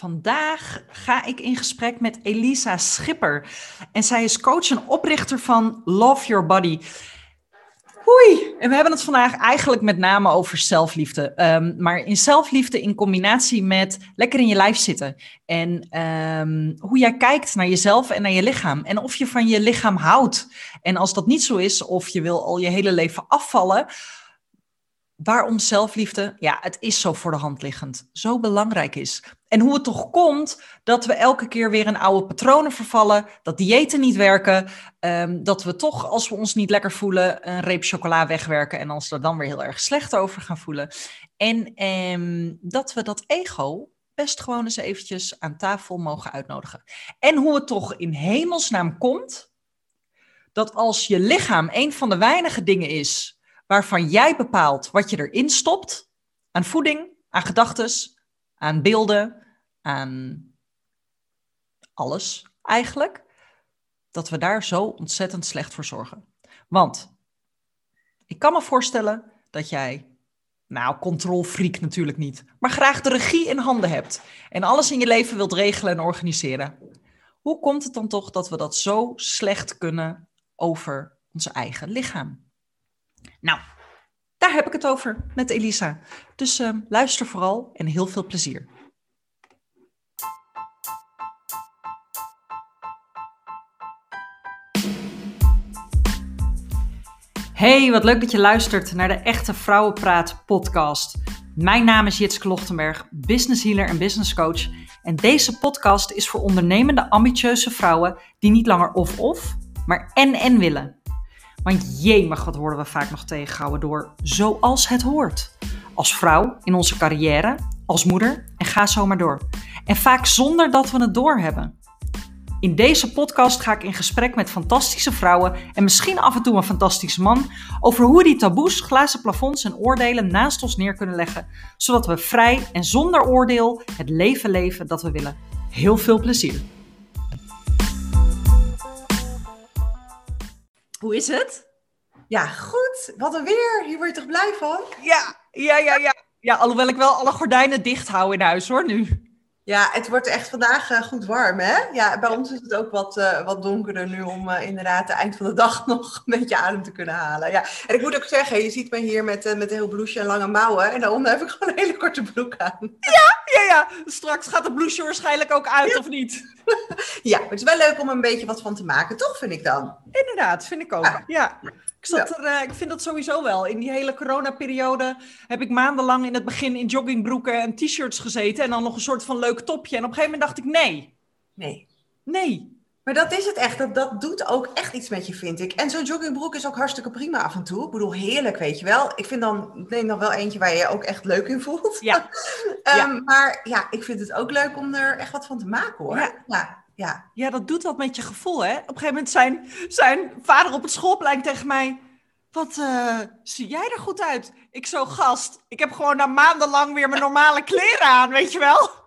Vandaag ga ik in gesprek met Elisa Schipper. En zij is coach en oprichter van Love Your Body. Hoi, en we hebben het vandaag eigenlijk met name over zelfliefde. Um, maar in zelfliefde in combinatie met lekker in je lijf zitten. En um, hoe jij kijkt naar jezelf en naar je lichaam. En of je van je lichaam houdt. En als dat niet zo is, of je wil al je hele leven afvallen waarom zelfliefde, ja, het is zo voor de hand liggend, zo belangrijk is. En hoe het toch komt dat we elke keer weer in oude patronen vervallen, dat diëten niet werken, um, dat we toch, als we ons niet lekker voelen, een reep chocola wegwerken en ons er dan weer heel erg slecht over gaan voelen. En um, dat we dat ego best gewoon eens eventjes aan tafel mogen uitnodigen. En hoe het toch in hemelsnaam komt dat als je lichaam een van de weinige dingen is waarvan jij bepaalt wat je erin stopt aan voeding, aan gedachten, aan beelden, aan alles eigenlijk, dat we daar zo ontzettend slecht voor zorgen. Want ik kan me voorstellen dat jij, nou, controlfreak natuurlijk niet, maar graag de regie in handen hebt en alles in je leven wilt regelen en organiseren. Hoe komt het dan toch dat we dat zo slecht kunnen over ons eigen lichaam? Nou, daar heb ik het over met Elisa. Dus uh, luister vooral en heel veel plezier. Hey, wat leuk dat je luistert naar de Echte Vrouwenpraat podcast. Mijn naam is Jitske Lochtenberg, business healer en business coach. En deze podcast is voor ondernemende, ambitieuze vrouwen die niet langer of-of, maar en-en willen. Want jemig, wat worden we vaak nog tegengehouden door zoals het hoort. Als vrouw, in onze carrière, als moeder en ga zo maar door. En vaak zonder dat we het doorhebben. In deze podcast ga ik in gesprek met fantastische vrouwen en misschien af en toe een fantastische man over hoe die taboes, glazen plafonds en oordelen naast ons neer kunnen leggen, zodat we vrij en zonder oordeel het leven leven dat we willen. Heel veel plezier! Hoe is het? Ja, goed. Wat een weer. Hier word je toch blij van? Ja, ja, ja, ja. Ja, alhoewel ik wel alle gordijnen dicht hou in huis hoor, nu. Ja, het wordt echt vandaag uh, goed warm, hè? Ja, bij ons is het ook wat, uh, wat donkerder nu om uh, inderdaad het eind van de dag nog een beetje adem te kunnen halen. Ja, en ik moet ook zeggen, je ziet me hier met, met een heel blouseje en lange mouwen. En daaronder heb ik gewoon een hele korte broek aan. Ja, ja, ja. Straks gaat het blouseje waarschijnlijk ook uit, ja. of niet? Ja, het is wel leuk om een beetje wat van te maken, toch, vind ik dan? Inderdaad, vind ik ook, ah. ja. Ik, zat ja. er, uh, ik vind dat sowieso wel. In die hele coronaperiode heb ik maandenlang in het begin in joggingbroeken en t-shirts gezeten. En dan nog een soort van leuk topje. En op een gegeven moment dacht ik, nee. Nee. Nee. Maar dat is het echt. Dat, dat doet ook echt iets met je, vind ik. En zo'n joggingbroek is ook hartstikke prima af en toe. Ik bedoel, heerlijk, weet je wel. Ik vind dan, neem dan wel eentje waar je je ook echt leuk in voelt. Ja. um, ja. Maar ja, ik vind het ook leuk om er echt wat van te maken, hoor. Ja. ja. Ja. ja, dat doet wat met je gevoel, hè? Op een gegeven moment zijn, zijn vader op het schoolplein tegen mij... Wat uh, zie jij er goed uit? Ik zo, gast, ik heb gewoon na maandenlang weer mijn normale kleren aan, weet je wel?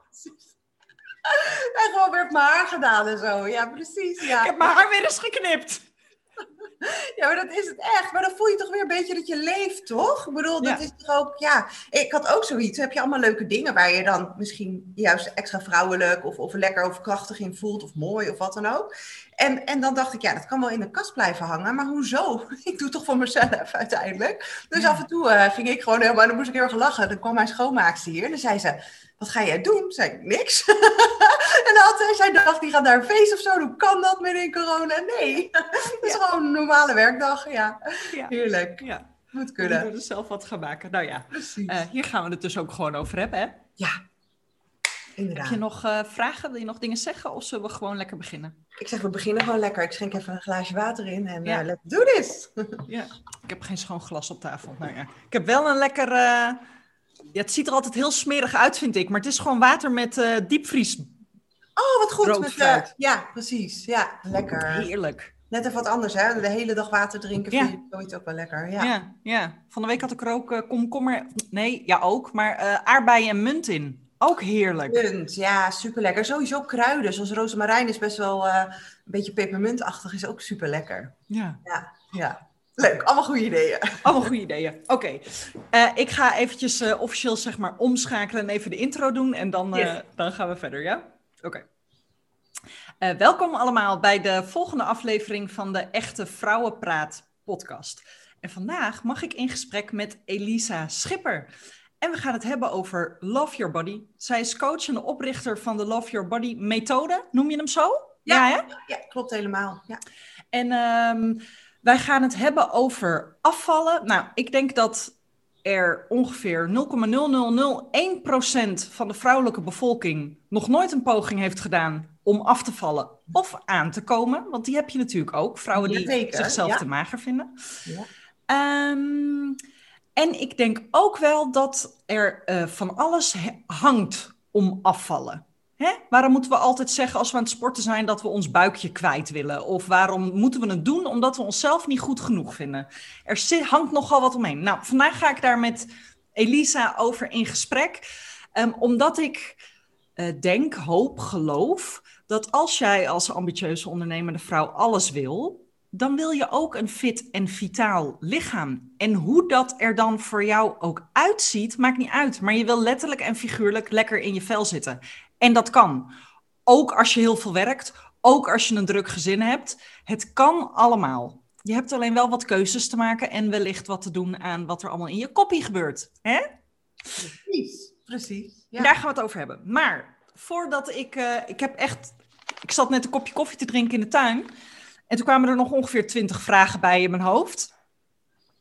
En gewoon weer mijn haar gedaan en zo. Ja, precies. Ja. Ik heb mijn haar weer eens geknipt. Ja, maar dat is het echt. Maar dan voel je toch weer een beetje dat je leeft, toch? Ik bedoel, dat Ja. is toch ook, ja. Ik had ook zoiets. Dan heb je allemaal leuke dingen waar je dan misschien juist extra vrouwelijk of, of lekker overkrachtig in voelt of mooi of wat dan ook. En, en dan dacht ik, ja, dat kan wel in de kast blijven hangen. Maar hoezo? Ik doe het toch voor mezelf uiteindelijk. Dus Ja. af en toe eh, ging ik gewoon helemaal, dan moest ik heel erg lachen. Dan kwam mijn schoonmaakster hier en dan zei ze, wat ga jij doen? Zei ik, niks. en dan had zij, dacht, die gaat naar een feest of zo. Hoe kan dat midden in corona? Nee, dat is Ja. gewoon een normale werkdag. Ja, Ja. heerlijk. Ja, Moet we kunnen. moeten er zelf wat gaan maken. Nou ja, eh, hier gaan we het dus ook gewoon over hebben, hè? ja, Heb inderdaad. je nog eh, vragen? Wil je nog dingen zeggen? Of zullen we gewoon lekker beginnen? Ik zeg, we beginnen gewoon lekker. Ik schenk even een glaasje water in en Ja. eh, let's do this. Ja, ik heb geen schoon glas op tafel. Nou ja, ik heb wel een lekker... Ja, het ziet er altijd heel smerig uit, vind ik. Maar het is gewoon water met eh, diepvries. Oh, wat goed. Met, eh, ja, precies. Ja, lekker. Heerlijk. Net even wat anders, hè? De hele dag water drinken Ja. vind je zoiets ook wel lekker. Ja. Ja. ja, Van de week had ik er ook eh, komkommer... Nee, ja ook. Maar aardbeien en munt in. Ook heerlijk. Punt. Ja, super lekker. Sowieso kruiden, zoals rozemarijn is best wel een beetje pepermuntachtig, is ook super lekker. Ja. Ja, ja. Leuk, allemaal goede ideeën. Allemaal goede ideeën. Oké. Eh, ik ga eventjes eh, officieel zeg maar omschakelen en even de intro doen. En dan, eh, dan gaan we verder, ja? Oké. Welkom allemaal bij de volgende aflevering van de Echte Vrouwenpraat podcast. En vandaag mag ik in gesprek met Elisa Schipper. En we gaan het hebben over Love Your Body. Zij is coach en oprichter van de Love Your Body methode. Noem je hem zo? Ja. hè? Ja, klopt helemaal. Ja. En ehm, wij gaan het hebben over afvallen. Nou, ik denk dat er ongeveer 0,0001% van de vrouwelijke bevolking nog nooit een poging heeft gedaan om af te vallen of aan te komen. Want die heb je natuurlijk ook, vrouwen die zichzelf ja. te mager vinden. Ja. Ehm, en ik denk ook wel dat er eh, van alles hangt om afvallen. Hè? Waarom moeten we altijd zeggen als we aan het sporten zijn dat we ons buikje kwijt willen? Of waarom moeten we het doen omdat we onszelf niet goed genoeg vinden? Er hangt nogal wat omheen. Nou, vandaag ga ik daar met Elisa over in gesprek. Ehm, omdat ik eh, denk, hoop, geloof dat als jij als ambitieuze ondernemende vrouw alles wil, dan wil je ook een fit en vitaal lichaam. En hoe dat er dan voor jou ook uitziet, maakt niet uit. Maar je wil letterlijk en figuurlijk lekker in je vel zitten. En dat kan. Ook als je heel veel werkt, ook als je een druk gezin hebt. Het kan allemaal. Je hebt alleen wel wat keuzes te maken en wellicht wat te doen aan wat er allemaal in je koppie gebeurt. Hè? Precies, precies. Ja. Daar gaan we het over hebben. Maar voordat ik. eh, ik heb echt. Ik zat net een kopje koffie te drinken in de tuin. En toen kwamen er nog ongeveer 20 vragen bij in mijn hoofd.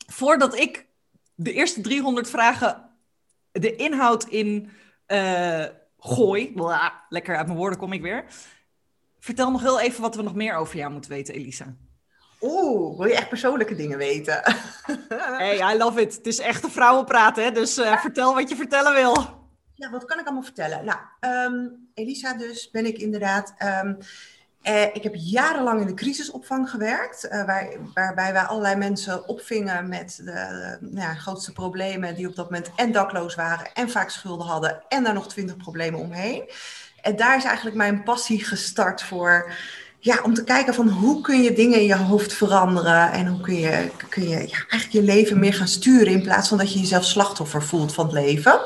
Voordat ik de eerste 300 vragen. de inhoud in. eh, gooi. Lekker uit mijn woorden kom ik weer. Vertel nog heel even wat we nog meer over jou moeten weten, Elisa. Oeh, wil je echt persoonlijke dingen weten? Hey, I love it. Het is echt een vrouwenpraat, hè? Dus eh, vertel wat je vertellen wil. Ja, wat kan ik allemaal vertellen? Nou, ehm, Elisa dus ben ik inderdaad. Ehm, eh, ik heb jarenlang in de crisisopvang gewerkt, eh, waar, waarbij wij allerlei mensen opvingen met de, ja, grootste problemen die op dat moment en dakloos waren en vaak schulden hadden en daar nog twintig problemen omheen. En daar is eigenlijk mijn passie gestart voor, ja, om te kijken van hoe kun je dingen in je hoofd veranderen en hoe kun je, kun je ja, eigenlijk je leven meer gaan sturen in plaats van dat je jezelf slachtoffer voelt van het leven.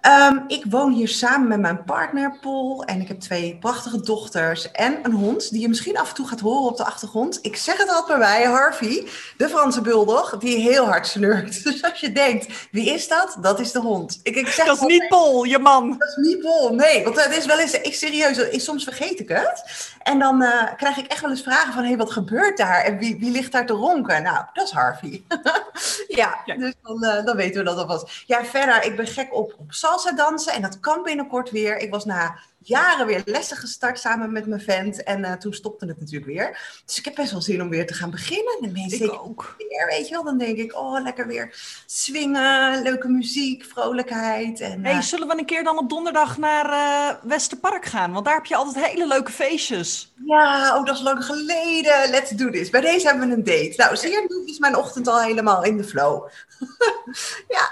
Ehm, ik woon hier samen met mijn partner Paul en ik heb twee prachtige dochters en een hond die je misschien af en toe gaat horen op de achtergrond. Ik zeg het altijd bij mij, Harvey, de Franse bulldog, die heel hard snurkt. Dus als je denkt, wie is dat? Dat is de hond. Ik, ik zeg Dat is altijd, niet Paul, je man. dat is niet Paul, nee. Want het is wel eens, ik serieus, ik, soms vergeet ik het. En dan eh, krijg ik echt wel eens vragen van, hé, wat gebeurt daar? En wie, wie ligt daar te ronken? Nou, dat is Harvey. ja, dus dan, eh, dan weten we dat alvast. Ja, verder, ik ben gek op, op salsa dansen en dat kan binnenkort weer. Ik was na jaren weer lessen gestart samen met mijn vent en eh, toen stopte het natuurlijk weer. Dus ik heb best wel zin om weer te gaan beginnen. En mensen, Ik ook. weer, weet je wel. Dan denk ik, oh, lekker weer swingen, leuke muziek, vrolijkheid. En, Hey, eh, zullen we een keer dan op donderdag naar eh Westerpark gaan? Want daar heb je altijd hele leuke feestjes. Ja, oh, dat is lang geleden. Let's do this. Bij deze hebben we een date. Nou, zie je, nu is mijn ochtend al helemaal in de flow. ja,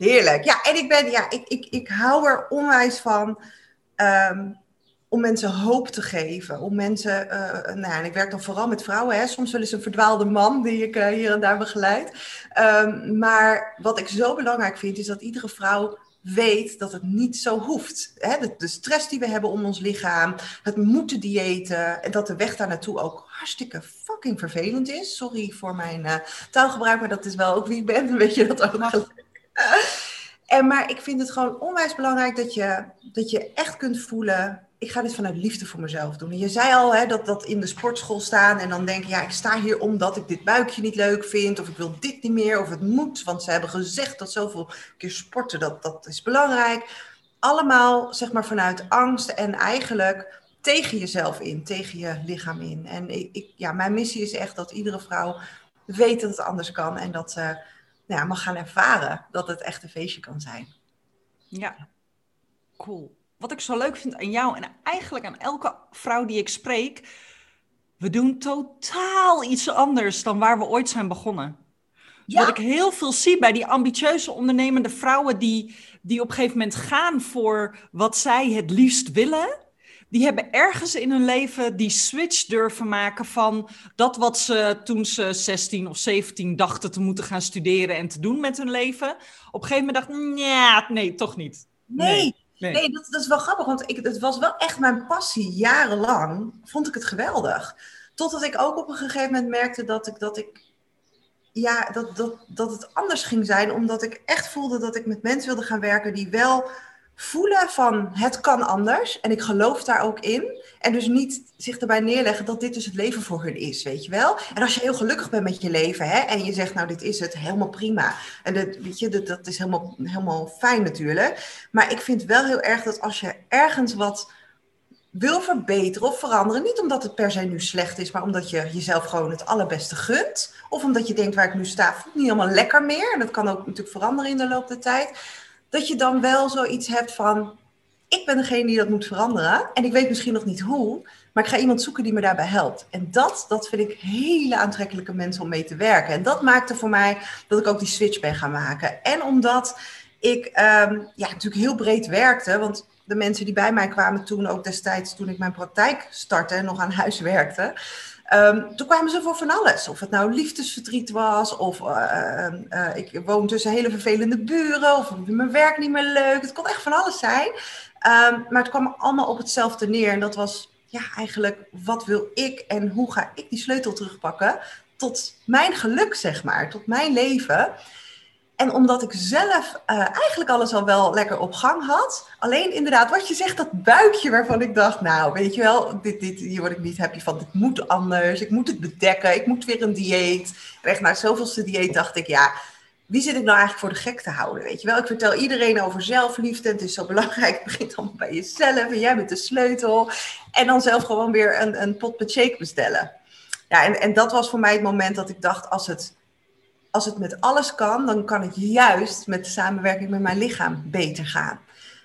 heerlijk. Ja, en ik ben, ja, ik, ik, ik hou er onwijs van ehm, om mensen hoop te geven. Om mensen, eh, nou ja, en ik werk dan vooral met vrouwen, hè. soms wel eens een verdwaalde man die ik eh, hier en daar begeleid. Ehm, maar wat ik zo belangrijk vind, is dat iedere vrouw weet dat het niet zo hoeft. Hè? De, de stress die we hebben om ons lichaam, het moeten diëten, en dat de weg daar naartoe ook hartstikke fucking vervelend is. Sorry voor mijn taalgebruik, maar dat is wel ook wie ik ben, weet je dat ook. En, maar ik vind het gewoon onwijs belangrijk dat je, dat je echt kunt voelen. Ik ga dit vanuit liefde voor mezelf doen. En je zei al hè, dat, dat in de sportschool staan en dan denken, ja, ik sta hier omdat ik dit buikje niet leuk vind, of ik wil dit niet meer, of het moet, want ze hebben gezegd dat zoveel keer sporten, dat, dat is belangrijk. Allemaal, zeg maar, vanuit angst en eigenlijk tegen jezelf in, tegen je lichaam in. En ik, ik, ja, mijn missie is echt dat iedere vrouw weet dat het anders kan en dat ze nou ja, mag gaan ervaren dat het echt een feestje kan zijn. Ja, cool. Wat ik zo leuk vind aan jou en eigenlijk aan elke vrouw die ik spreek, we doen totaal iets anders dan waar we ooit zijn begonnen. Ja. Wat ik heel veel zie bij die ambitieuze ondernemende vrouwen die, die op een gegeven moment gaan voor wat zij het liefst willen, die hebben ergens in hun leven die switch durven maken van dat wat ze toen ze 16 of 17 dachten te moeten gaan studeren en te doen met hun leven. Op een gegeven moment dacht ja, nee, toch niet. Nee, nee, nee. dat, dat, is wel grappig, want ik, het was wel echt mijn passie jarenlang. Vond ik het geweldig. Totdat ik ook op een gegeven moment merkte dat ik, dat ik ja, dat, dat, dat het anders ging zijn, omdat ik echt voelde dat ik met mensen wilde gaan werken die wel voelen van het kan anders. En ik geloof daar ook in. En dus niet zich erbij neerleggen dat dit dus het leven voor hun is, weet je wel. En als je heel gelukkig bent met je leven hè, en je zegt nou dit is het, helemaal prima. En dat, weet je, dat, dat is helemaal, helemaal fijn natuurlijk. Maar ik vind wel heel erg dat als je ergens wat wil verbeteren of veranderen. Niet omdat het per se nu slecht is, maar omdat je jezelf gewoon het allerbeste gunt. Of omdat je denkt waar ik nu sta, voelt niet helemaal lekker meer. En dat kan ook natuurlijk veranderen in de loop der tijd. Dat je dan wel zoiets hebt van, ik ben degene die dat moet veranderen. En ik weet misschien nog niet hoe, maar ik ga iemand zoeken die me daarbij helpt. En dat, dat vind ik hele aantrekkelijke mensen om mee te werken. En dat maakte voor mij dat ik ook die switch ben gaan maken. En omdat ik um, ja, natuurlijk heel breed werkte, want de mensen die bij mij kwamen toen, ook destijds toen ik mijn praktijk startte en nog aan huis werkte. Um, toen kwamen ze voor van alles. Of het nou liefdesverdriet was, of uh, uh, ik woon tussen hele vervelende buren, of mijn werk niet meer leuk. Het kon echt van alles zijn. Um, maar het kwam allemaal op hetzelfde neer. En dat was ja, eigenlijk, wat wil ik en hoe ga ik die sleutel terugpakken tot mijn geluk, zeg maar, tot mijn leven. En omdat ik zelf uh, eigenlijk alles al wel lekker op gang had. Alleen inderdaad, wat je zegt, dat buikje waarvan ik dacht, nou, weet je wel, dit, dit, hier word ik niet happy van. Dit moet anders. Ik moet het bedekken. Ik moet weer een dieet. En echt na zoveelste dieet dacht ik, ja, wie zit ik nou eigenlijk voor de gek te houden? Weet je wel, ik vertel iedereen over zelfliefde. En het is zo belangrijk. Het begint allemaal bij jezelf. En jij bent de sleutel. En dan zelf gewoon weer een, een pot met shake bestellen. Ja, en, en dat was voor mij het moment dat ik dacht, als het als het met alles kan, dan kan het juist met de samenwerking met mijn lichaam beter gaan.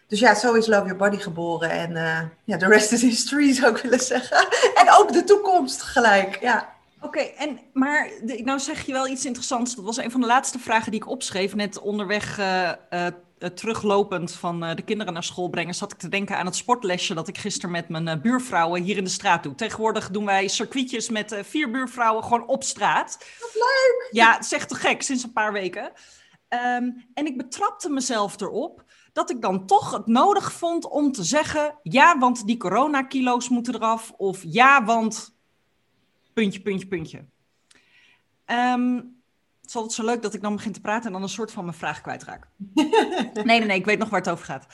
Dus ja, zo is Love Your Body geboren. En uh, ja, de rest is history, zou ik willen zeggen. En ook de toekomst gelijk, ja. Oké, en maar nou zeg je wel iets interessants. Dat was een van de laatste vragen die ik opschreef, net onderweg uh, uh, teruglopend van uh, de kinderen naar school brengen, zat ik te denken aan het sportlesje dat ik gisteren met mijn uh, buurvrouwen hier in de straat doe. Tegenwoordig doen wij circuitjes met vier buurvrouwen gewoon op straat. Wat leuk! Ja, het is echt te gek, sinds een paar weken. Um, en ik betrapte mezelf erop dat ik dan toch het nodig vond om te zeggen: ja, want die coronakilo's moeten eraf. Of ja, want. Puntje, puntje, puntje. Um, het is altijd zo leuk dat ik dan begin te praten en dan een soort van mijn vraag kwijtraak. nee, nee, nee, ik weet nog waar het over gaat.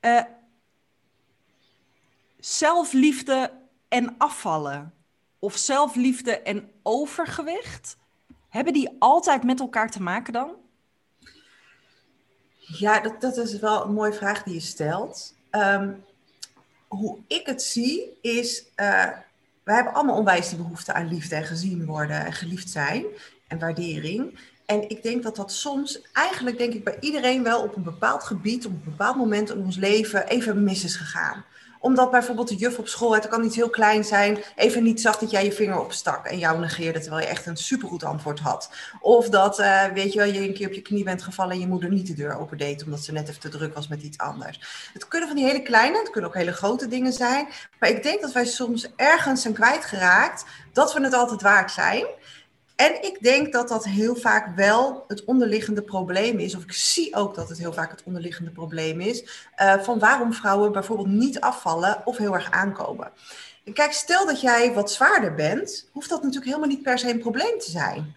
Uh, zelfliefde en afvallen. Of zelfliefde en overgewicht. Hebben die altijd met elkaar te maken dan? Ja, dat, dat is wel een mooie vraag die je stelt. Um, hoe ik het zie is, uh, wij hebben allemaal onwijs de behoefte aan liefde en gezien worden en geliefd zijn en waardering. En ik denk dat dat soms eigenlijk, denk ik, bij iedereen wel op een bepaald gebied, op een bepaald moment in ons leven even mis is gegaan omdat bijvoorbeeld de juf op school, het kan iets heel klein zijn, even niet zag dat jij je vinger opstak en jou negeerde terwijl je echt een supergoed antwoord had. Of dat, uh, weet je wel, je een keer op je knie bent gevallen en je moeder niet de deur opendeed omdat ze net even te druk was met iets anders. Het kunnen van die hele kleine, het kunnen ook hele grote dingen zijn. Maar ik denk dat wij soms ergens zijn kwijtgeraakt dat we het altijd waard zijn. En ik denk dat dat heel vaak wel het onderliggende probleem is, of ik zie ook dat het heel vaak het onderliggende probleem is, uh, van waarom vrouwen bijvoorbeeld niet afvallen of heel erg aankomen. En kijk, stel dat jij wat zwaarder bent, hoeft dat natuurlijk helemaal niet per se een probleem te zijn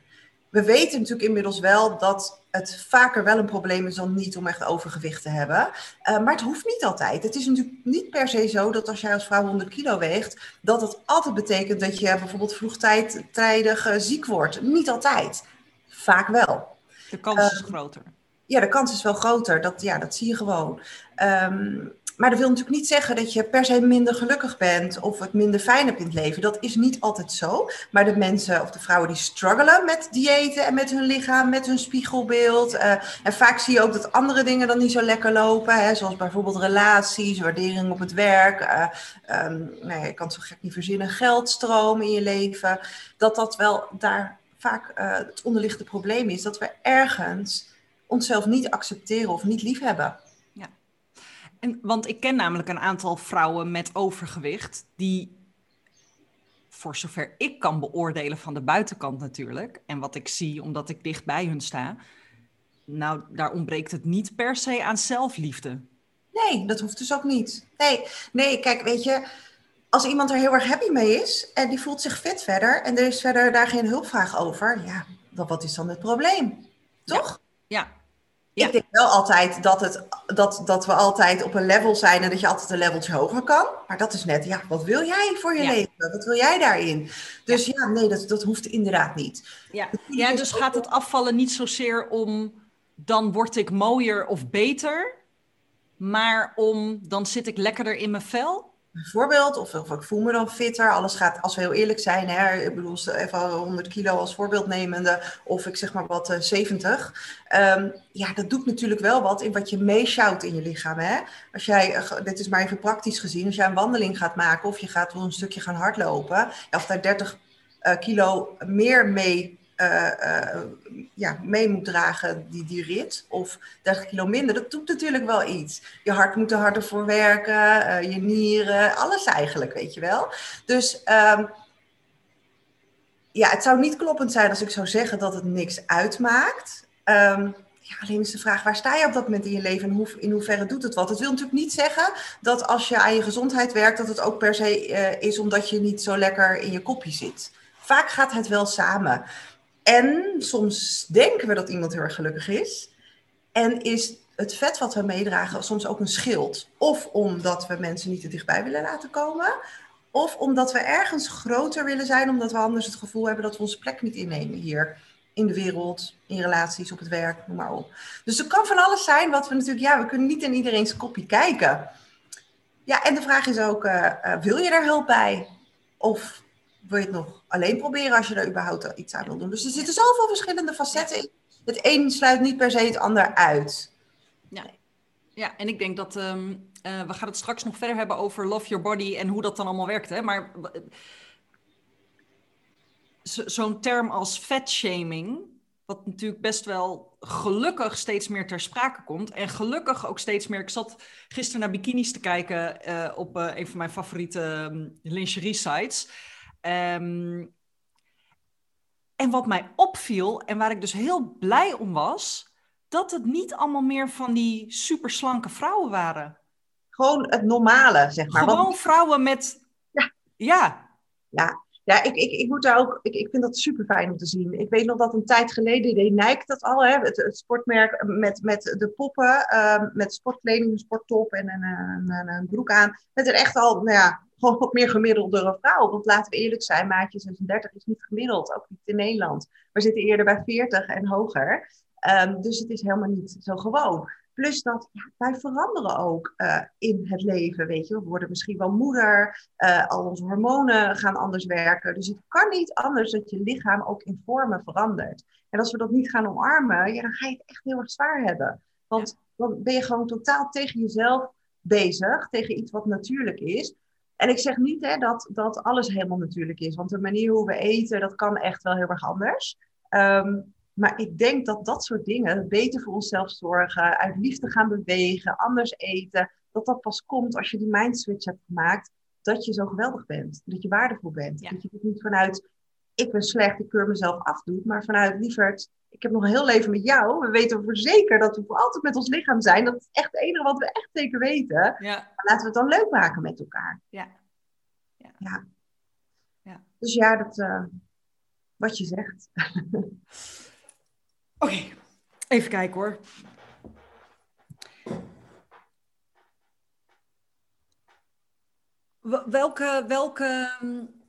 we weten natuurlijk inmiddels wel dat het vaker wel een probleem is dan niet om echt overgewicht te hebben. Uh, maar het hoeft niet altijd. Het is natuurlijk niet per se zo dat als jij als vrouw 100 kilo weegt, dat het altijd betekent dat je bijvoorbeeld vroegtijdig uh, ziek wordt. Niet altijd. Vaak wel. De kans is uh, groter. Ja, de kans is wel groter. Dat, ja, dat zie je gewoon. Um, maar dat wil natuurlijk niet zeggen dat je per se minder gelukkig bent of het minder fijn hebt in het leven. Dat is niet altijd zo. Maar de mensen of de vrouwen die struggelen met diëten en met hun lichaam, met hun spiegelbeeld. Uh, en vaak zie je ook dat andere dingen dan niet zo lekker lopen. Hè, zoals bijvoorbeeld relaties, waardering op het werk. Uh, ja, je kan het zo gek niet verzinnen, geldstroom in je leven. Dat dat wel daar vaak uh, het onderliggende probleem is. Dat we ergens onszelf niet accepteren of niet lief hebben. En, want ik ken namelijk een aantal vrouwen met overgewicht die, voor zover ik kan beoordelen van de buitenkant natuurlijk, en wat ik zie omdat ik dicht bij hun sta, nou, daar ontbreekt het niet per se aan zelfliefde. Nee, dat hoeft dus ook niet. Nee, nee, kijk, weet je, als iemand er heel erg happy mee is en die voelt zich fit verder en er is verder daar geen hulpvraag over, ja, dan wat is dan het probleem? Toch? Ja. ja. Ik denk wel altijd dat, het, dat, dat we altijd op een level zijn en dat je altijd een leveltje hoger kan. Maar dat is net, ja, wat wil jij voor je leven? Wat wil jij daarin? Dus ja, nee, dat, dat hoeft inderdaad niet. Ja, ja dus gaat het afvallen niet zozeer om dan word ik mooier of beter, maar om dan zit ik lekkerder in mijn vel? Bijvoorbeeld, of, of ik voel me dan fitter. Alles gaat, als we heel eerlijk zijn, hè, ik bedoel, even 100 kilo als voorbeeld nemende, of ik zeg maar wat uh, 70. Um, ja, dat doet natuurlijk wel wat in wat je meeschouwt in je lichaam. Hè? Als jij, uh, dit is maar even praktisch gezien, als jij een wandeling gaat maken of je gaat wel een stukje gaan hardlopen, of daar 30 uh, kilo meer mee uh, ja, mee moet dragen, die, die rit, of 30 kilo minder, dat doet natuurlijk wel iets. Je hart moet er harder voor werken, uh, je nieren, alles eigenlijk, weet je wel. Dus um, ja, het zou niet kloppend zijn als ik zou zeggen dat het niks uitmaakt. Um, ja, alleen is de vraag, waar sta je op dat moment in je leven en in hoeverre doet het wat? Het wil natuurlijk niet zeggen dat als je aan je gezondheid werkt, dat het ook per se is omdat je niet zo lekker in je kopje zit. Vaak gaat het wel samen. En soms denken we dat iemand heel erg gelukkig is. En is het vet wat we meedragen soms ook een schild. Of omdat we mensen niet te dichtbij willen laten komen. Of omdat we ergens groter willen zijn, omdat we anders het gevoel hebben dat we onze plek niet innemen hier. In de wereld, in relaties, op het werk, noem maar op. Dus er kan van alles zijn wat we natuurlijk, ja, we kunnen niet in iedereen's kopje kijken. Ja, en de vraag is ook, uh, uh, wil je daar hulp bij? Of wil je het nog alleen proberen als je er überhaupt iets aan wil doen. Dus er zitten zoveel verschillende facetten in. Het een sluit niet per se het ander uit. Ja, ja en ik denk dat um, uh, we gaan het straks nog verder hebben over love your body en hoe dat dan allemaal werkt. Hè? Maar zo'n term als fatshaming, wat natuurlijk best wel gelukkig steeds meer ter sprake komt. En gelukkig ook steeds meer. Ik zat gisteren naar bikinis te kijken uh, op uh, een van mijn favoriete um, lingerie sites. Um, en wat mij opviel en waar ik dus heel blij om was, dat het niet allemaal meer van die superslanke vrouwen waren. Gewoon het normale, zeg maar. Gewoon Want... vrouwen met. Ja. Ja. Ja, ja ik, ik, ik, moet daar ook, ik, ik vind dat super fijn om te zien. Ik weet nog dat een tijd geleden deed Nike dat al, hè, het, het sportmerk met, met de poppen, uh, met sportkleding, een sporttop en een, een, een, een broek aan. Met er echt al, nou ja, gewoon wat meer gemiddeldere vrouw. Want laten we eerlijk zijn, maatje 36 is niet gemiddeld, ook niet in Nederland. We zitten eerder bij 40 en hoger. Um, dus het is helemaal niet zo gewoon. Plus dat ja, wij veranderen ook uh, in het leven, weet je. We worden misschien wel moeder, uh, al onze hormonen gaan anders werken. Dus het kan niet anders dat je lichaam ook in vormen verandert. En als we dat niet gaan omarmen, ja, dan ga je het echt heel erg zwaar hebben. Want dan ben je gewoon totaal tegen jezelf bezig, tegen iets wat natuurlijk is. En ik zeg niet hè, dat, dat alles helemaal natuurlijk is, want de manier hoe we eten, dat kan echt wel heel erg anders. Um, maar ik denk dat dat soort dingen, beter voor onszelf zorgen, uit liefde gaan bewegen, anders eten, dat dat pas komt als je die mindswitch hebt gemaakt, dat je zo geweldig bent, dat je waardevol bent. Ja. Dat je het niet vanuit, ik ben slecht, ik keur mezelf af doet, maar vanuit, lieverd, ik heb nog een heel leven met jou. We weten voor zeker dat we voor altijd met ons lichaam zijn. Dat is echt het enige wat we echt zeker weten. Ja. Laten we het dan leuk maken met elkaar. Ja. Ja. ja. ja. Dus ja, dat, uh, wat je zegt. Oké, okay. even kijken hoor. Welke, welke mm,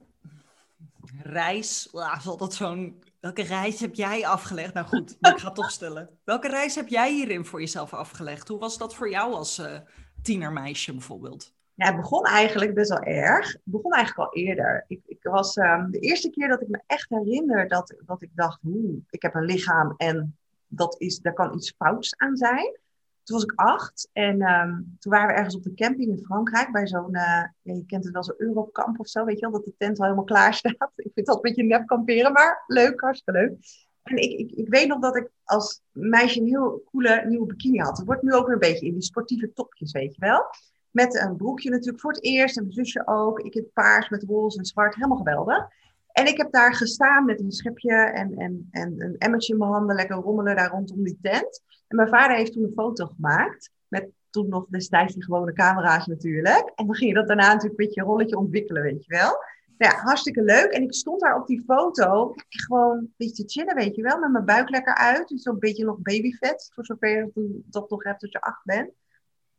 reis, ah, altijd zo'n Welke reis heb jij afgelegd? Nou goed, ik ga toch stellen. Welke reis heb jij hierin voor jezelf afgelegd? Hoe was dat voor jou als uh, tienermeisje bijvoorbeeld? Ja, het begon eigenlijk best wel erg. Het begon eigenlijk al eerder. Ik, ik was um, de eerste keer dat ik me echt herinner dat, dat ik dacht, oeh, ik heb een lichaam en dat is, daar kan iets fouts aan zijn. Toen was ik acht en um, toen waren we ergens op de camping in Frankrijk bij zo'n, ja, je kent het wel, zo'n Eurokamp of zo, weet je wel, dat de tent al helemaal klaar staat. Ik vind dat een beetje nep kamperen, maar leuk, hartstikke leuk. En ik, ik, ik weet nog dat ik als meisje een heel coole nieuwe bikini had. Het wordt nu ook weer een beetje in die sportieve topjes, weet je wel. Met een broekje natuurlijk voor het eerst. En mijn zusje ook. Ik in paars met roze en zwart. Helemaal geweldig. En ik heb daar gestaan met een schepje en, en, en een emmertje in mijn handen. Lekker rommelen daar rondom die tent. En mijn vader heeft toen een foto gemaakt. Met toen nog destijds die gewone camera's natuurlijk. En dan ging je dat daarna natuurlijk een beetje een rolletje ontwikkelen, weet je wel. Nou ja, hartstikke leuk. En ik stond daar op die foto gewoon een beetje te chillen, weet je wel. Met mijn buik lekker uit. Dus zo'n beetje nog babyvet. Voor zover je dat nog hebt als je acht bent.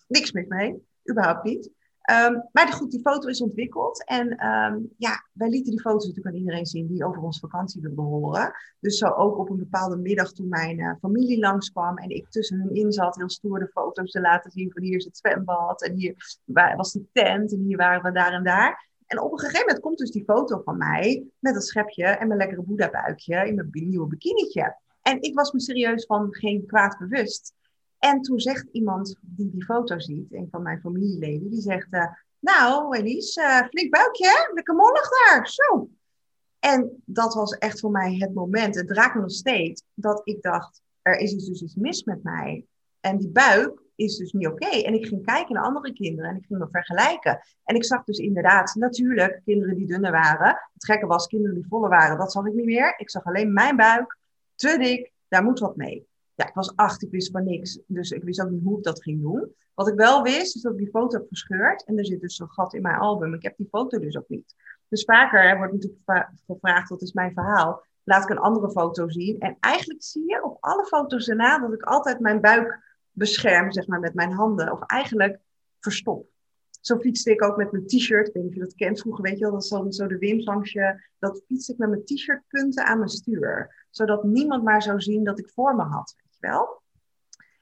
Niks mis mee. Überhaupt niet. Um, maar goed, die foto is ontwikkeld. En um, ja, wij lieten die foto's natuurlijk aan iedereen zien die over onze vakantie wilde horen. Dus zo ook op een bepaalde middag toen mijn uh, familie langskwam en ik tussen hun in zat, heel stoer de foto's te laten zien van hier is het zwembad en hier was de tent en hier waren we daar en daar. En op een gegeven moment komt dus die foto van mij met dat schepje en mijn lekkere boeddha-buikje in mijn nieuwe bikinietje. En ik was me serieus van geen kwaad bewust. En toen zegt iemand die die foto ziet, een van mijn familieleden, die zegt, uh, nou Elise, uh, flink buikje hè? Lekker mollig daar, zo. En dat was echt voor mij het moment, het raakt me nog steeds, dat ik dacht, er is dus iets mis met mij. En die buik is dus niet oké. En ik ging kijken naar andere kinderen en ik ging me vergelijken. En ik zag dus inderdaad, natuurlijk, kinderen die dunner waren. Het gekke was, kinderen die voller waren, dat zag ik niet meer. Ik zag alleen mijn buik, te dik, daar moet wat mee. Ja, ik was acht, ik wist van niks. Dus ik wist ook niet hoe ik dat ging doen. Wat ik wel wist, is dat ik die foto heb verscheurd. En er zit dus zo'n gat in mijn album. Ik heb die foto dus ook niet. Dus vaker wordt natuurlijk gevraagd, wat is mijn verhaal? Laat ik een andere foto zien. En eigenlijk zie je op alle foto's daarna dat ik altijd mijn buik bescherm, zeg maar, met mijn handen. Of eigenlijk verstop. Zo fietste ik ook met mijn t-shirt. Ik weet niet of je dat kent vroeger, weet je wel. Dat zo, de wimsangsje. Dat fietste ik met mijn t-shirt punten aan mijn stuur. Zodat niemand maar zou zien dat ik voor me had wel.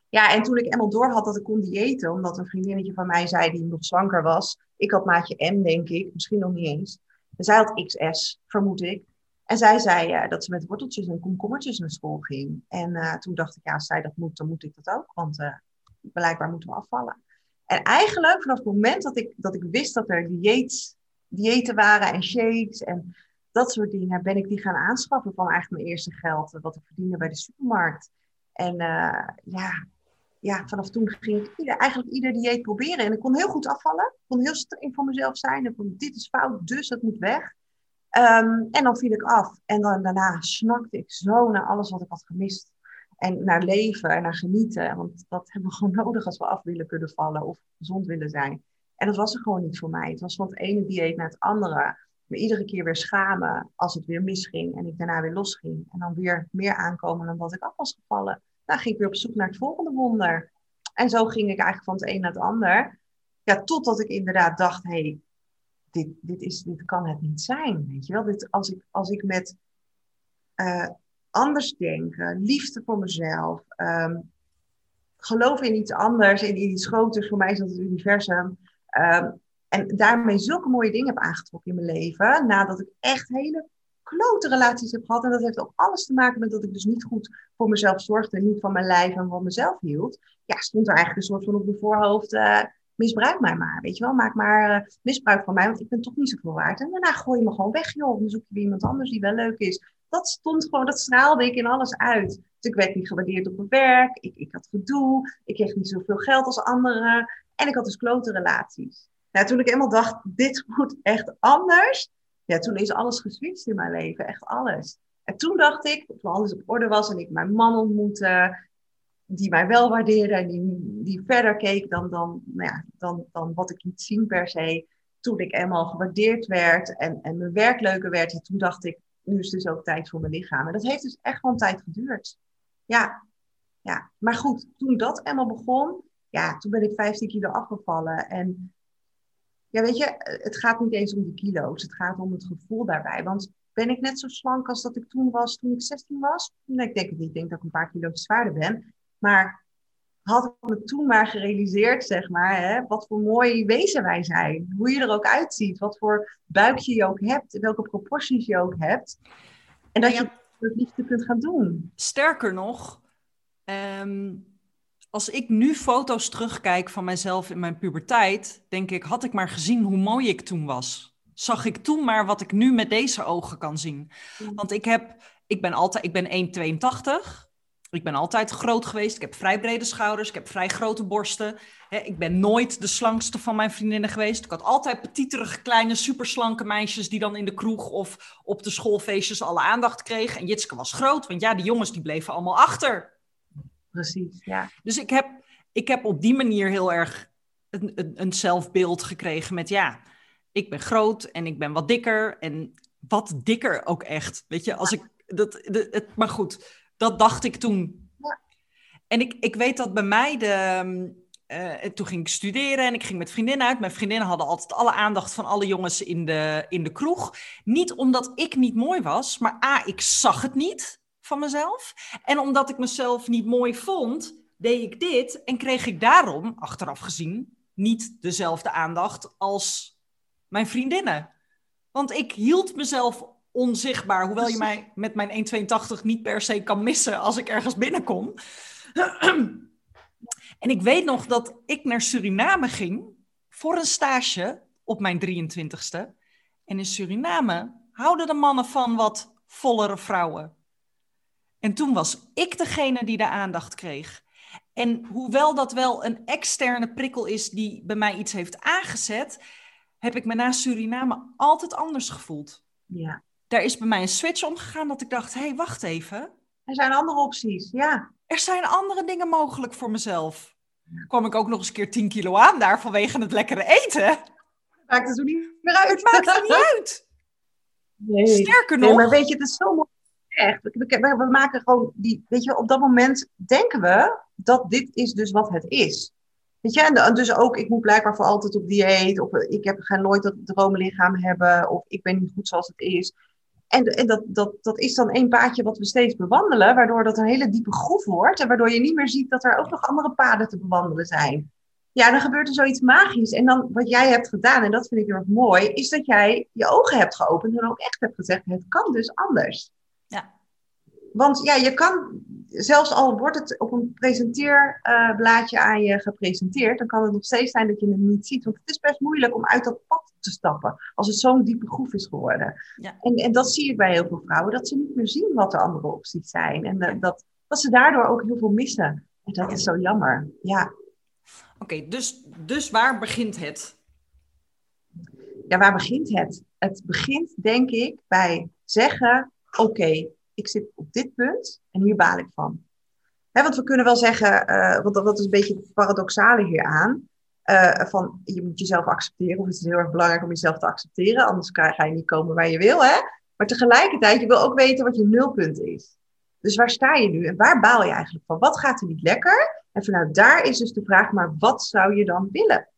Ja, en toen ik eenmaal door had dat ik kon diëten, omdat een vriendinnetje van mij zei die nog zwanker was. Ik had maatje M, denk ik, misschien nog niet eens. En zij had XS, vermoed ik. En zij zei uh, dat ze met worteltjes en komkommertjes naar school ging. En uh, toen dacht ik, ja, als zij dat moet, dan moet ik dat ook. Want uh, blijkbaar moeten we afvallen. En eigenlijk vanaf het moment dat ik, dat ik wist dat er dieets, diëten waren en shakes en dat soort dingen, ben ik die gaan aanschaffen van eigenlijk mijn eerste geld. Wat ik verdiende bij de supermarkt. En uh, ja, ja, vanaf toen ging ik ieder, eigenlijk ieder dieet proberen. En ik kon heel goed afvallen. Ik kon heel streng voor mezelf zijn. En van, dit is fout, dus dat moet weg. Um, en dan viel ik af. En dan, daarna snakte ik zo naar alles wat ik had gemist. En naar leven en naar genieten. Want dat hebben we gewoon nodig als we af willen kunnen vallen of gezond willen zijn. En dat was er gewoon niet voor mij. Het was van het ene dieet naar het andere. Me iedere keer weer schamen als het weer misging en ik daarna weer losging. En dan weer meer aankomen dan wat ik af was gevallen. Dan ging ik weer op zoek naar het volgende wonder. En zo ging ik eigenlijk van het een naar het ander. Ja, totdat ik inderdaad dacht, hé, hey, dit, dit, is, dit kan het niet zijn. Weet je wel? Dit, als, ik, als ik met uh, anders denken, liefde voor mezelf, um, geloof in iets anders, in iets groters, voor mij is dat het universum. Um, en daarmee zulke mooie dingen heb aangetrokken in mijn leven. Nadat ik echt hele klote relaties heb gehad. En dat heeft ook alles te maken met dat ik dus niet goed voor mezelf zorgde. Niet van mijn lijf en van mezelf hield. Ja, stond er eigenlijk een soort van op mijn voorhoofd. Uh, misbruik mij maar, weet je wel. Maak maar uh, misbruik van mij, want ik ben toch niet zoveel waard. En daarna gooi je me gewoon weg, joh. Dan zoek je weer iemand anders die wel leuk is. Dat stond gewoon, dat straalde ik in alles uit. Dus ik werd niet gewaardeerd op mijn werk. Ik, ik had gedoe. Ik kreeg niet zoveel geld als anderen. En ik had dus klote relaties. Nou, toen ik eenmaal dacht, dit moet echt anders, toen is alles geswitcht in mijn leven, echt alles. En toen dacht ik, toen alles op orde was en ik mijn man ontmoette, die mij wel waardeerde en die, die verder keek dan, dan, nou ja, dan, dan wat ik niet zien per se. Toen ik eenmaal gewaardeerd werd en, en mijn werk leuker werd, toen dacht ik, nu is dus ook tijd voor mijn lichaam. En dat heeft dus echt een tijd geduurd. Ja, ja. maar goed, toen dat eenmaal begon, ja, toen ben ik 15 kilo afgevallen. En ja, weet je, het gaat niet eens om de kilo's. Het gaat om het gevoel daarbij. Want ben ik net zo slank als dat ik toen was, toen ik 16 was? Nee, ik denk het niet. Ik denk dat ik een paar kilo zwaarder ben. Maar had ik me toen maar gerealiseerd, zeg maar, hè, wat voor mooi wezen wij zijn. Hoe je er ook uitziet. Wat voor buikje je ook hebt. Welke proporties je ook hebt. En dat je het liefde kunt gaan doen. Sterker nog, um als ik nu foto's terugkijk van mezelf in mijn puberteit, denk ik, had ik maar gezien hoe mooi ik toen was. Zag ik toen maar wat ik nu met deze ogen kan zien. Want ik heb, ik ben altijd, ik ben 1,82. Ik ben altijd groot geweest. Ik heb vrij brede schouders. Ik heb vrij grote borsten. ik ben nooit de slankste van mijn vriendinnen geweest. Ik had altijd petiterige, kleine, superslanke meisjes die dan in de kroeg of op de schoolfeestjes alle aandacht kregen. En Jitske was groot, want ja, die jongens die bleven allemaal achter. Precies, ja. Dus ik heb, ik heb op die manier heel erg een, een, een zelfbeeld gekregen met ja, ik ben groot en ik ben wat dikker. En wat dikker ook echt. Weet je, als ik dat, het, maar goed, dat dacht ik toen. Ja. En ik, ik weet dat bij mij de. Uh, toen ging ik studeren en ik ging met vriendinnen uit. Mijn vriendinnen hadden altijd alle aandacht van alle jongens in de, in de kroeg. Niet omdat ik niet mooi was, maar A, ik zag het niet van mezelf. En omdat ik mezelf niet mooi vond, deed ik dit en kreeg ik daarom, achteraf gezien, niet dezelfde aandacht als mijn vriendinnen. Want ik hield mezelf onzichtbaar. Hoewel je mij met mijn 1,82 niet per se kan missen als ik ergens binnenkom. en ik weet nog dat ik naar Suriname ging voor een stage op mijn 23ste. En in Suriname houden de mannen van wat vollere vrouwen. En toen was ik degene die de aandacht kreeg. En hoewel dat wel een externe prikkel is die bij mij iets heeft aangezet, heb ik me na Suriname altijd anders gevoeld. Ja daar is bij mij een switch omgegaan dat ik dacht, hé, hey, wacht even. Er zijn andere opties, ja. Er zijn andere dingen mogelijk voor mezelf. Kwam ik ook nog eens een keer 10 kilo aan daar vanwege het lekkere eten. Maakt het zo niet meer uit. Het maakt er niet uit. Nee. Sterker nog. Nee, maar weet je, het is zo mooi. Echt. We, maken gewoon die, weet je, op dat moment denken we dat dit is dus wat het is. Weet je, en dus ook, ik moet blijkbaar voor altijd op dieet, of ik heb, ga nooit dat droomlichaam hebben, of ik ben niet goed zoals het is. En, en dat, dat, dat is dan één paadje wat we steeds bewandelen, waardoor dat een hele diepe groef wordt. En waardoor je niet meer ziet dat er ook nog andere paden te bewandelen zijn. Ja, dan gebeurt er zoiets magisch. En dan wat jij hebt gedaan, en dat vind ik heel erg mooi, is dat jij je ogen hebt geopend en ook echt hebt gezegd: het kan dus anders. Want ja, je kan, zelfs al wordt het op een presenteerblaadje aan je gepresenteerd, dan kan het nog steeds zijn dat je het niet ziet. Want het is best moeilijk om uit dat pad te stappen, als het zo'n diepe groef is geworden. Ja. En, en dat zie ik bij heel veel vrouwen, dat ze niet meer zien wat de andere opties zijn. En uh, dat, dat ze daardoor ook heel veel missen. En dat is zo jammer, ja. Oké, dus, dus waar begint het? Ja, waar begint het? Het begint, denk ik, bij zeggen: Oké, ik zit op dit punt en hier baal ik van. want we kunnen wel zeggen, uh, want dat is een beetje het paradoxale hier aan. Uh, van je moet jezelf accepteren, of het is heel erg belangrijk om jezelf te accepteren, anders ga je niet komen waar je wil. Hè? Maar tegelijkertijd, je wil ook weten wat je nulpunt is. Dus waar sta je nu en waar baal je eigenlijk van? Wat gaat er niet lekker? En vanuit daar is dus de vraag, maar wat zou je dan willen?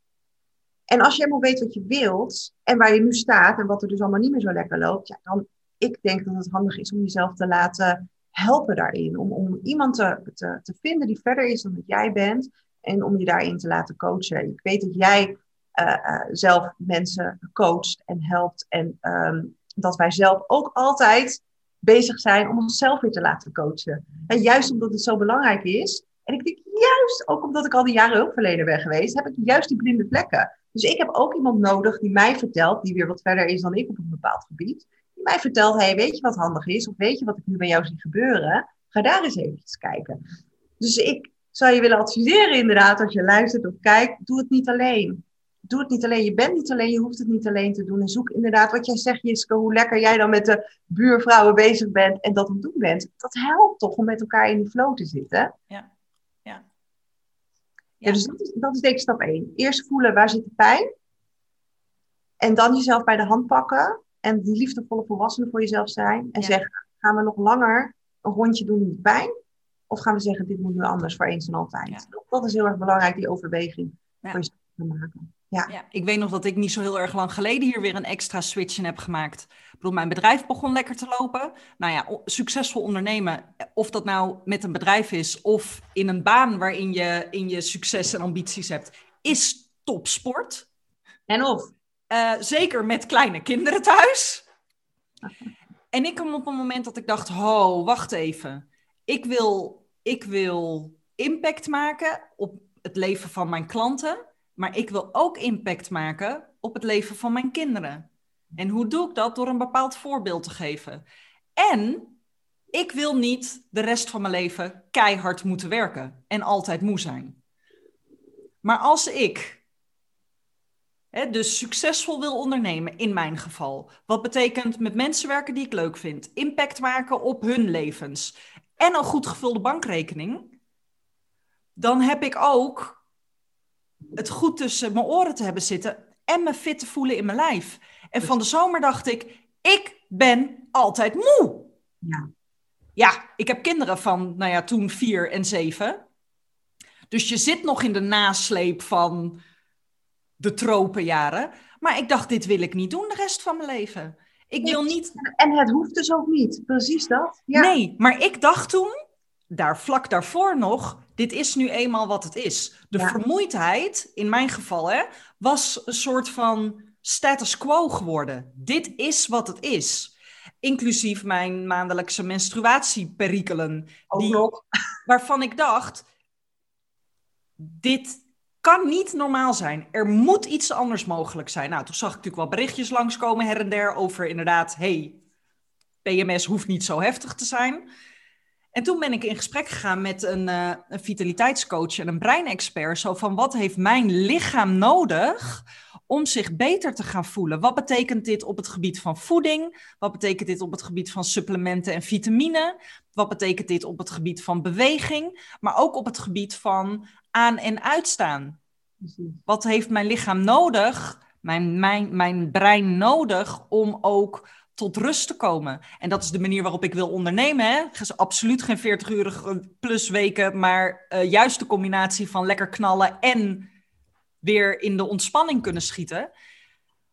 En als je helemaal weet wat je wilt en waar je nu staat en wat er dus allemaal niet meer zo lekker loopt, ja, dan ik denk dat het handig is om jezelf te laten helpen daarin. Om, om iemand te, te, vinden die verder is dan dat jij bent. En om je daarin te laten coachen. Ik weet dat jij uh, uh, zelf mensen coacht en helpt. En um, dat wij zelf ook altijd bezig zijn om onszelf weer te laten coachen. En juist omdat het zo belangrijk is. En ik denk juist, ook omdat ik al die jaren hulpverlener ben geweest, heb ik juist die blinde vlekken. Dus ik heb ook iemand nodig die mij vertelt, die weer wat verder is dan ik op een bepaald gebied mij vertelt, hey, weet je wat handig is? Of weet je wat ik nu bij jou zie gebeuren? Ga daar eens eventjes kijken. Dus ik zou je willen adviseren inderdaad, als je luistert of kijkt, doe het niet alleen. Doe het niet alleen. Je bent niet alleen, je hoeft het niet alleen te doen. En zoek inderdaad wat jij zegt, Jiske, hoe lekker jij dan met de buurvrouwen bezig bent en dat aan het doen bent. Dat helpt toch om met elkaar in die flow te zitten. Ja. Ja. ja. dus dat is, dat is denk ik stap één. Eerst voelen waar zit de pijn. En dan jezelf bij de hand pakken en die liefdevolle volwassenen voor jezelf zijn. En zeggen, gaan we nog langer een rondje doen in de pijn? Of gaan we zeggen, dit moet nu anders voor eens en altijd? Dat is heel erg belangrijk, die overweging voor jezelf te maken. Ja. ja. ik weet nog dat ik niet zo heel erg lang geleden hier weer een extra switch in heb gemaakt. Ik bedoel, mijn bedrijf begon lekker te lopen. Nou ja, succesvol ondernemen, of dat nou met een bedrijf is of in een baan waarin je, in je succes en ambities hebt, is topsport. En of? Uh, zeker met kleine kinderen thuis. En ik kwam op een moment dat ik dacht: ho, wacht even. Ik wil, ik wil impact maken op het leven van mijn klanten, maar ik wil ook impact maken op het leven van mijn kinderen. En hoe doe ik dat? Door een bepaald voorbeeld te geven. En ik wil niet de rest van mijn leven keihard moeten werken en altijd moe zijn. Maar als ik dus succesvol wil ondernemen, in mijn geval, wat betekent met mensen werken die ik leuk vind, impact maken op hun levens en een goed gevulde bankrekening, dan heb ik ook het goed tussen mijn oren te hebben zitten en me fit te voelen in mijn lijf. En van de zomer dacht ik, ik ben altijd moe. Ja. Ja, ik heb kinderen van, nou ja, toen vier en zeven. Dus je zit nog in de nasleep van de tropenjaren. Maar ik dacht, dit wil ik niet doen de rest van mijn leven. Ik wil niet... En het hoeft dus ook niet, precies dat. Ja. Nee, maar ik dacht toen, daar vlak daarvoor nog, dit is nu eenmaal wat het is. De Ja. vermoeidheid, in mijn geval, hè, was een soort van status quo geworden. Dit is wat het is. Inclusief mijn maandelijkse menstruatieperikelen, die, waarvan ik dacht, dit kan niet normaal zijn. Er moet iets anders mogelijk zijn. Nou, toen zag ik natuurlijk wel berichtjes langskomen her en der over inderdaad, hey, PMS hoeft niet zo heftig te zijn. En toen ben ik in gesprek gegaan met een, eh, een vitaliteitscoach en een breinexpert. Zo van, wat heeft mijn lichaam nodig om zich beter te gaan voelen? Wat betekent dit op het gebied van voeding? Wat betekent dit op het gebied van supplementen en vitamine? Wat betekent dit op het gebied van beweging? Maar ook op het gebied van aan- en uitstaan. Wat heeft mijn lichaam nodig, mijn, mijn, mijn brein nodig om ook tot rust te komen? En dat is de manier waarop ik wil ondernemen. Hè? Absoluut geen 40 uur plus weken, maar eh, juist de combinatie van lekker knallen en weer in de ontspanning kunnen schieten.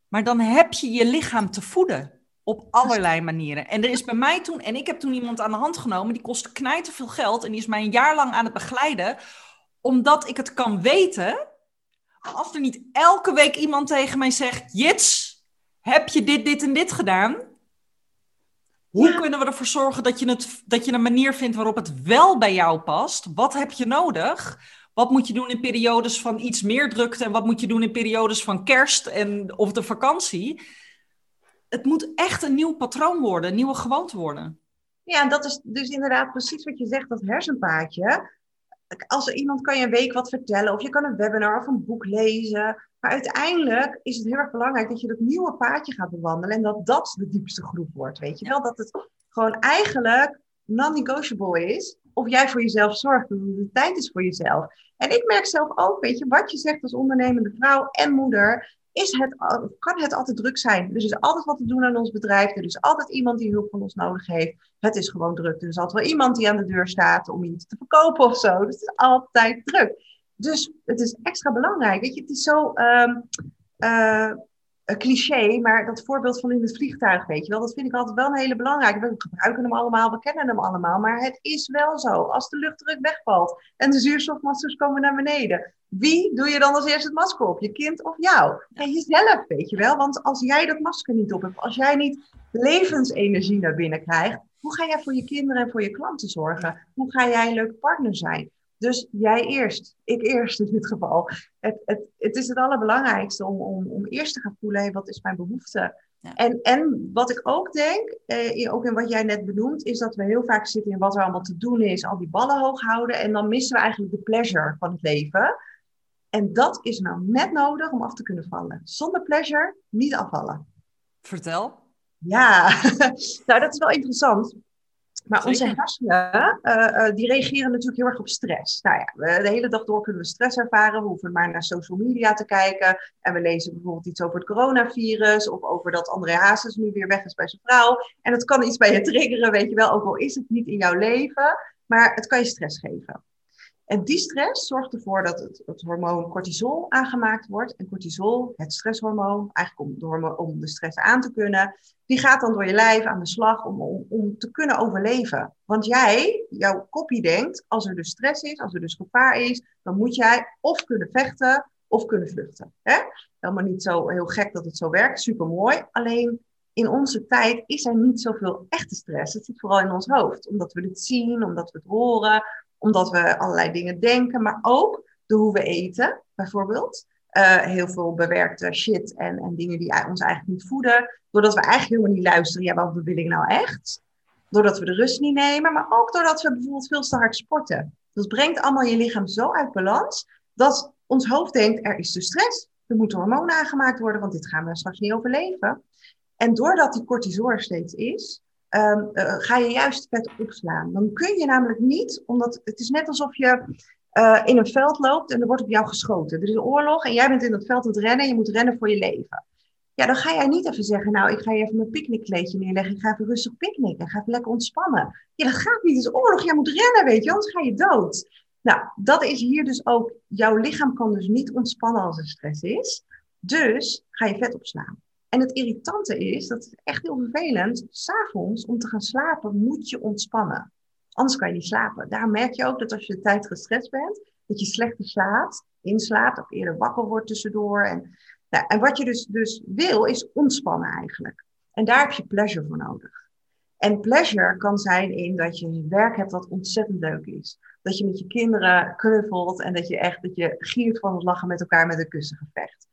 Maar dan heb je je lichaam te voeden. Op allerlei manieren. En er is bij mij toen, en ik heb toen iemand aan de hand genomen, die kostte knijten veel geld. En die is mij een jaar lang aan het begeleiden, omdat ik het kan weten. Als er niet elke week iemand tegen mij zegt: Jits, heb je dit, dit en dit gedaan? Hoe kunnen we ervoor zorgen dat je, het, dat je een manier vindt waarop het wel bij jou past? Wat heb je nodig? Wat moet je doen in periodes van iets meer drukte? En wat moet je doen in periodes van kerst en, of de vakantie? Het moet echt een nieuw patroon worden, een nieuwe gewoonte worden. Ja, en dat is dus inderdaad precies wat je zegt, dat hersenpaadje. Als er iemand kan je een week wat vertellen, of je kan een webinar of een boek lezen. Maar uiteindelijk is het heel erg belangrijk dat je dat nieuwe paadje gaat bewandelen en dat dat de diepste groep wordt. Weet je wel? Dat het gewoon eigenlijk non-negotiable is. Of jij voor jezelf zorgt, dat het de tijd is voor jezelf. En ik merk zelf ook, weet je, wat je zegt als ondernemende vrouw en moeder, is het, kan het altijd druk zijn. Dus er is altijd wat te doen aan ons bedrijf. Er is altijd iemand die hulp van ons nodig heeft. Het is gewoon druk. Er is altijd wel iemand die aan de deur staat om iets te verkopen of zo. Dus het is altijd druk. Dus het is extra belangrijk. Weet je, het is zo een cliché, maar dat voorbeeld van in het vliegtuig, weet je wel, dat vind ik altijd wel een hele belangrijke. We gebruiken hem allemaal, we kennen hem allemaal, maar het is wel zo. Als de luchtdruk wegvalt en de zuurstofmaskers komen naar beneden, wie doe je dan als eerste het masker op? Je kind of jou? Ja, jezelf, weet je wel. Want als jij dat masker niet op hebt, als jij niet levensenergie naar binnen krijgt, hoe ga jij voor je kinderen en voor je klanten zorgen? Hoe ga jij een leuke partner zijn? Dus jij eerst, ik eerst in dit geval. Het, het, het is het allerbelangrijkste om, om, om eerst te gaan voelen, hey, wat is mijn behoefte? Ja. En, en wat ik ook denk, eh, ook in wat jij net benoemt, is dat we heel vaak zitten in wat er allemaal te doen is, al die ballen hoog houden en dan missen we eigenlijk de pleasure van het leven. En dat is nou net nodig om af te kunnen vallen. Zonder pleasure niet afvallen. Vertel. Ja, nou dat is wel interessant. Maar onze hersenen, eh, eh, die reageren natuurlijk heel erg op stress. Nou ja, de hele dag door kunnen we stress ervaren. We hoeven maar naar social media te kijken. En we lezen bijvoorbeeld iets over het coronavirus. Of over dat André Hazes nu weer weg is bij zijn vrouw. En dat kan iets bij je triggeren, weet je wel. Ook al is het niet in jouw leven. Maar het kan je stress geven. En die stress zorgt ervoor dat het, het hormoon cortisol aangemaakt wordt. En cortisol, het stresshormoon, eigenlijk om de, om de stress aan te kunnen, die gaat dan door je lijf aan de slag om, om, om te kunnen overleven. Want jij, jouw kopie denkt, als er dus stress is, als er dus gevaar is, dan moet jij of kunnen vechten of kunnen vluchten. Hè? Helemaal niet zo heel gek dat het zo werkt, super mooi. Alleen in onze tijd is er niet zoveel echte stress. Het zit vooral in ons hoofd, omdat we het zien, omdat we het horen, omdat we allerlei dingen denken, maar ook door hoe we eten, bijvoorbeeld. Uh, heel veel bewerkte shit en, en dingen die ons eigenlijk niet voeden. Doordat we eigenlijk helemaal niet luisteren, ja, wat wil ik nou echt? doordat we de rust niet nemen, maar ook doordat we bijvoorbeeld veel te hard sporten. Dat brengt allemaal je lichaam zo uit balans dat ons hoofd denkt, er is de stress, er moeten hormonen aangemaakt worden, want dit gaan we straks niet overleven. En doordat die cortisol er steeds is, um, uh, ga je juist vet opslaan. Dan kun je namelijk niet, omdat het is net alsof je uh, in een veld loopt en er wordt op jou geschoten. Er is een oorlog en jij bent in dat veld aan het rennen en je moet rennen voor je leven. Ja, dan ga jij niet even zeggen, nou, ik ga even mijn picknickkleedje neerleggen. Ik ga even rustig picknicken. Ik ga even lekker ontspannen. Ja, dat gaat niet. Het is oorlog. Jij moet rennen, weet je, anders ga je dood. Nou, dat is hier dus ook. Jouw lichaam kan dus niet ontspannen als er stress is. Dus ga je vet opslaan. En het irritante is, dat is echt heel vervelend, s'avonds om te gaan slapen moet je ontspannen. Anders kan je niet slapen. Daar merk je ook dat als je de tijd gestrest bent, dat je slechter slaapt, inslaapt of eerder wakker wordt tussendoor. En, nou, en wat je dus, dus wil, is ontspannen eigenlijk. En daar heb je pleasure voor nodig. En pleasure kan zijn in dat je werk hebt wat ontzettend leuk is. Dat je met je kinderen knuffelt en dat je echt dat je giert van het lachen met elkaar met een kussengevecht.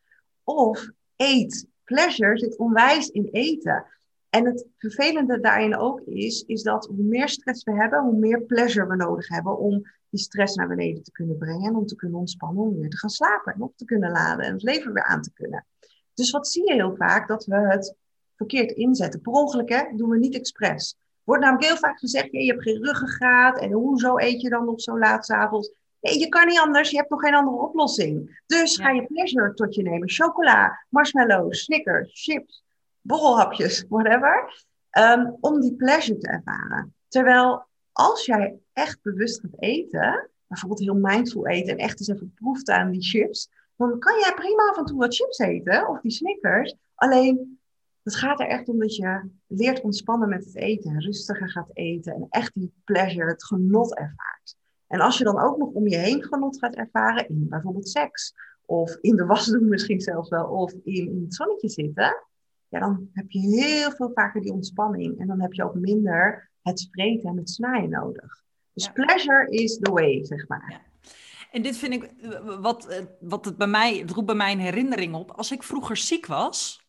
Of eet. Pleasure zit onwijs in eten. En het vervelende daarin ook is, is dat hoe meer stress we hebben, hoe meer pleasure we nodig hebben om die stress naar beneden te kunnen brengen en om te kunnen ontspannen, om weer te gaan slapen en op te kunnen laden en het leven weer aan te kunnen. Dus wat zie je heel vaak? Dat we het verkeerd inzetten. Per ongeluk, hè, doen we niet expres. Wordt namelijk heel vaak gezegd, je hebt geen ruggengraat en hoezo eet je dan nog zo laat s'avonds? Je kan niet anders, je hebt nog geen andere oplossing. Dus ga je pleasure tot je nemen. Chocola, marshmallows, Snickers, chips, borrelhapjes, whatever. Um, om die pleasure te ervaren. Terwijl als jij echt bewust gaat eten, bijvoorbeeld heel mindful eten en echt eens even proeft aan die chips, dan kan jij prima af en toe wat chips eten of die Snickers. Alleen het gaat er echt om dat je leert ontspannen met het eten, rustiger gaat eten en echt die pleasure, het genot ervaart. En als je dan ook nog om je heen genot gaat ervaren in bijvoorbeeld seks, of in de was doen misschien zelfs wel, of in, in het zonnetje zitten, ja, dan heb je heel veel vaker die ontspanning. En dan heb je ook minder het spreken en het snijden nodig. Dus pleasure is the way, zeg maar. Ja. En dit vind ik, wat, wat het bij mij, het roept bij mij een herinnering op. Als ik vroeger ziek was,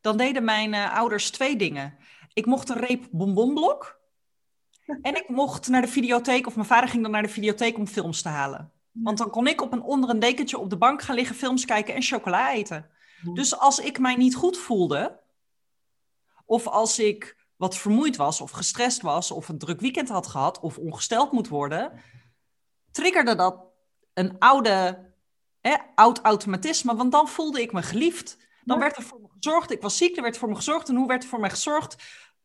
dan deden mijn uh, ouders twee dingen. Ik mocht een reep bonbonblok en ik mocht naar de videotheek, of mijn vader ging dan naar de videotheek om films te halen. Want dan kon ik op een, onder een dekentje op de bank gaan liggen, films kijken en chocola eten. Dus als ik mij niet goed voelde, of als ik wat vermoeid was, of gestrest was, of een druk weekend had gehad, of ongesteld moet worden, triggerde dat een oude, hè, oud automatisme, want dan voelde ik me geliefd. Dan werd er voor me gezorgd, ik was ziek, er werd voor me gezorgd. En hoe werd er voor mij gezorgd?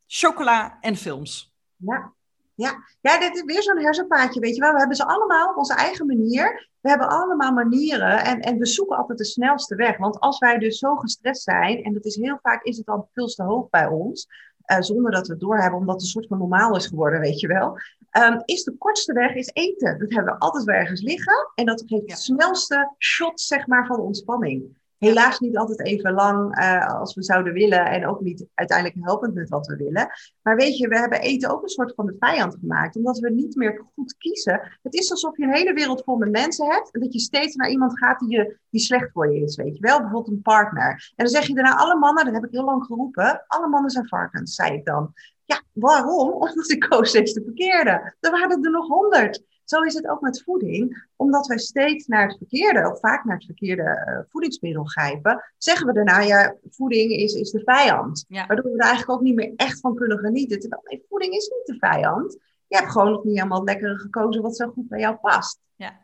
Chocola en films. Ja, ja, ja dit is weer zo'n hersenpaadje, weet je wel. We hebben ze allemaal op onze eigen manier. We hebben allemaal manieren en, en we zoeken altijd de snelste weg. Want als wij dus zo gestrest zijn, en dat is heel vaak is het al veel te hoog bij ons, uh, zonder dat we het doorhebben, omdat het een soort van normaal is geworden, weet je wel. Um, is de kortste weg is eten. Dat hebben we altijd wel ergens liggen. En dat geeft de snelste shot, zeg maar, van ontspanning. Helaas niet altijd even lang uh, als we zouden willen en ook niet uiteindelijk helpend met wat we willen. Maar weet je, we hebben eten ook een soort van de vijand gemaakt, omdat we niet meer goed kiezen. Het is alsof je een hele wereld vol met mensen hebt en dat je steeds naar iemand gaat die, je, die slecht voor je is, weet je wel. Bijvoorbeeld een partner. En dan zeg je daarna alle mannen, dat heb ik heel lang geroepen, alle mannen zijn varkens, zei ik dan. Ja, waarom? Omdat ik koos steeds de verkeerde. Er waren er nog honderd. Zo is het ook met voeding. Omdat wij steeds naar het verkeerde, of vaak naar het verkeerde uh, voedingsmiddel grijpen, zeggen we daarna, ja, voeding is, is de vijand. Waardoor we er eigenlijk ook niet meer echt van kunnen genieten. Terwijl, nee, voeding is niet de vijand. Je hebt gewoon nog niet helemaal lekker gekozen wat zo goed bij jou past. Ja.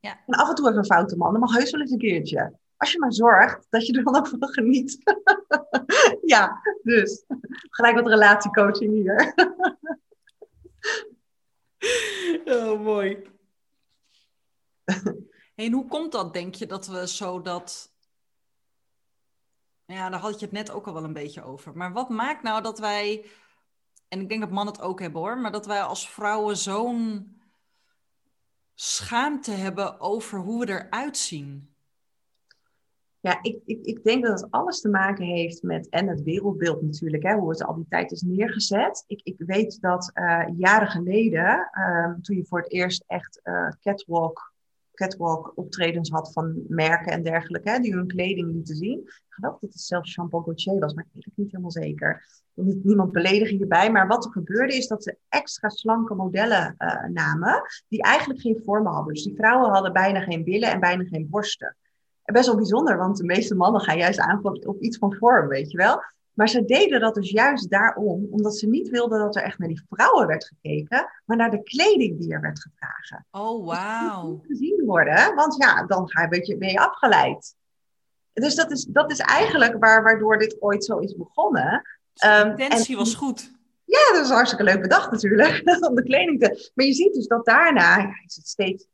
Ja. En af en toe even een foute man, dat mag heus wel eens een keertje. Als je maar zorgt dat je er dan ook van geniet. ja, dus gelijk wat relatiecoaching hier. Oh, mooi. en hoe komt dat, denk je, dat we zo dat... Ja, daar had je het net ook al wel een beetje over. Maar wat maakt nou dat wij... En ik denk dat mannen het ook hebben hoor. Maar dat wij als vrouwen zo'n schaamte hebben over hoe we eruit zien. Ja, ik, ik, ik denk dat het alles te maken heeft met, en het wereldbeeld natuurlijk, hè, hoe het al die tijd is neergezet. Ik, ik weet dat uh, jaren geleden, uh, toen je voor het eerst echt uh, catwalk catwalk optredens had van merken en dergelijke, hè, die hun kleding lieten zien. Ik geloof dat het zelfs Jean-Paul was, maar ik weet het niet helemaal zeker. Niet, niemand beledigen hierbij, maar wat er gebeurde is dat ze extra slanke modellen uh, namen, die eigenlijk geen vormen hadden. Dus die vrouwen hadden bijna geen billen en bijna geen borsten. Best wel bijzonder, want de meeste mannen gaan juist aan op iets van vorm, weet je wel. Maar ze deden dat dus juist daarom, omdat ze niet wilden dat er echt naar die vrouwen werd gekeken, maar naar de kleding die er werd gedragen. Oh, wauw. Dus gezien worden, want ja, dan ga je een beetje, ben je afgeleid. Dus dat is, dat is eigenlijk waar, waardoor dit ooit zo is begonnen. Dus de ehm, intentie was goed. Ja, dat is hartstikke leuk bedacht natuurlijk, om de kleding te... Maar je ziet dus dat daarna ja, is het steeds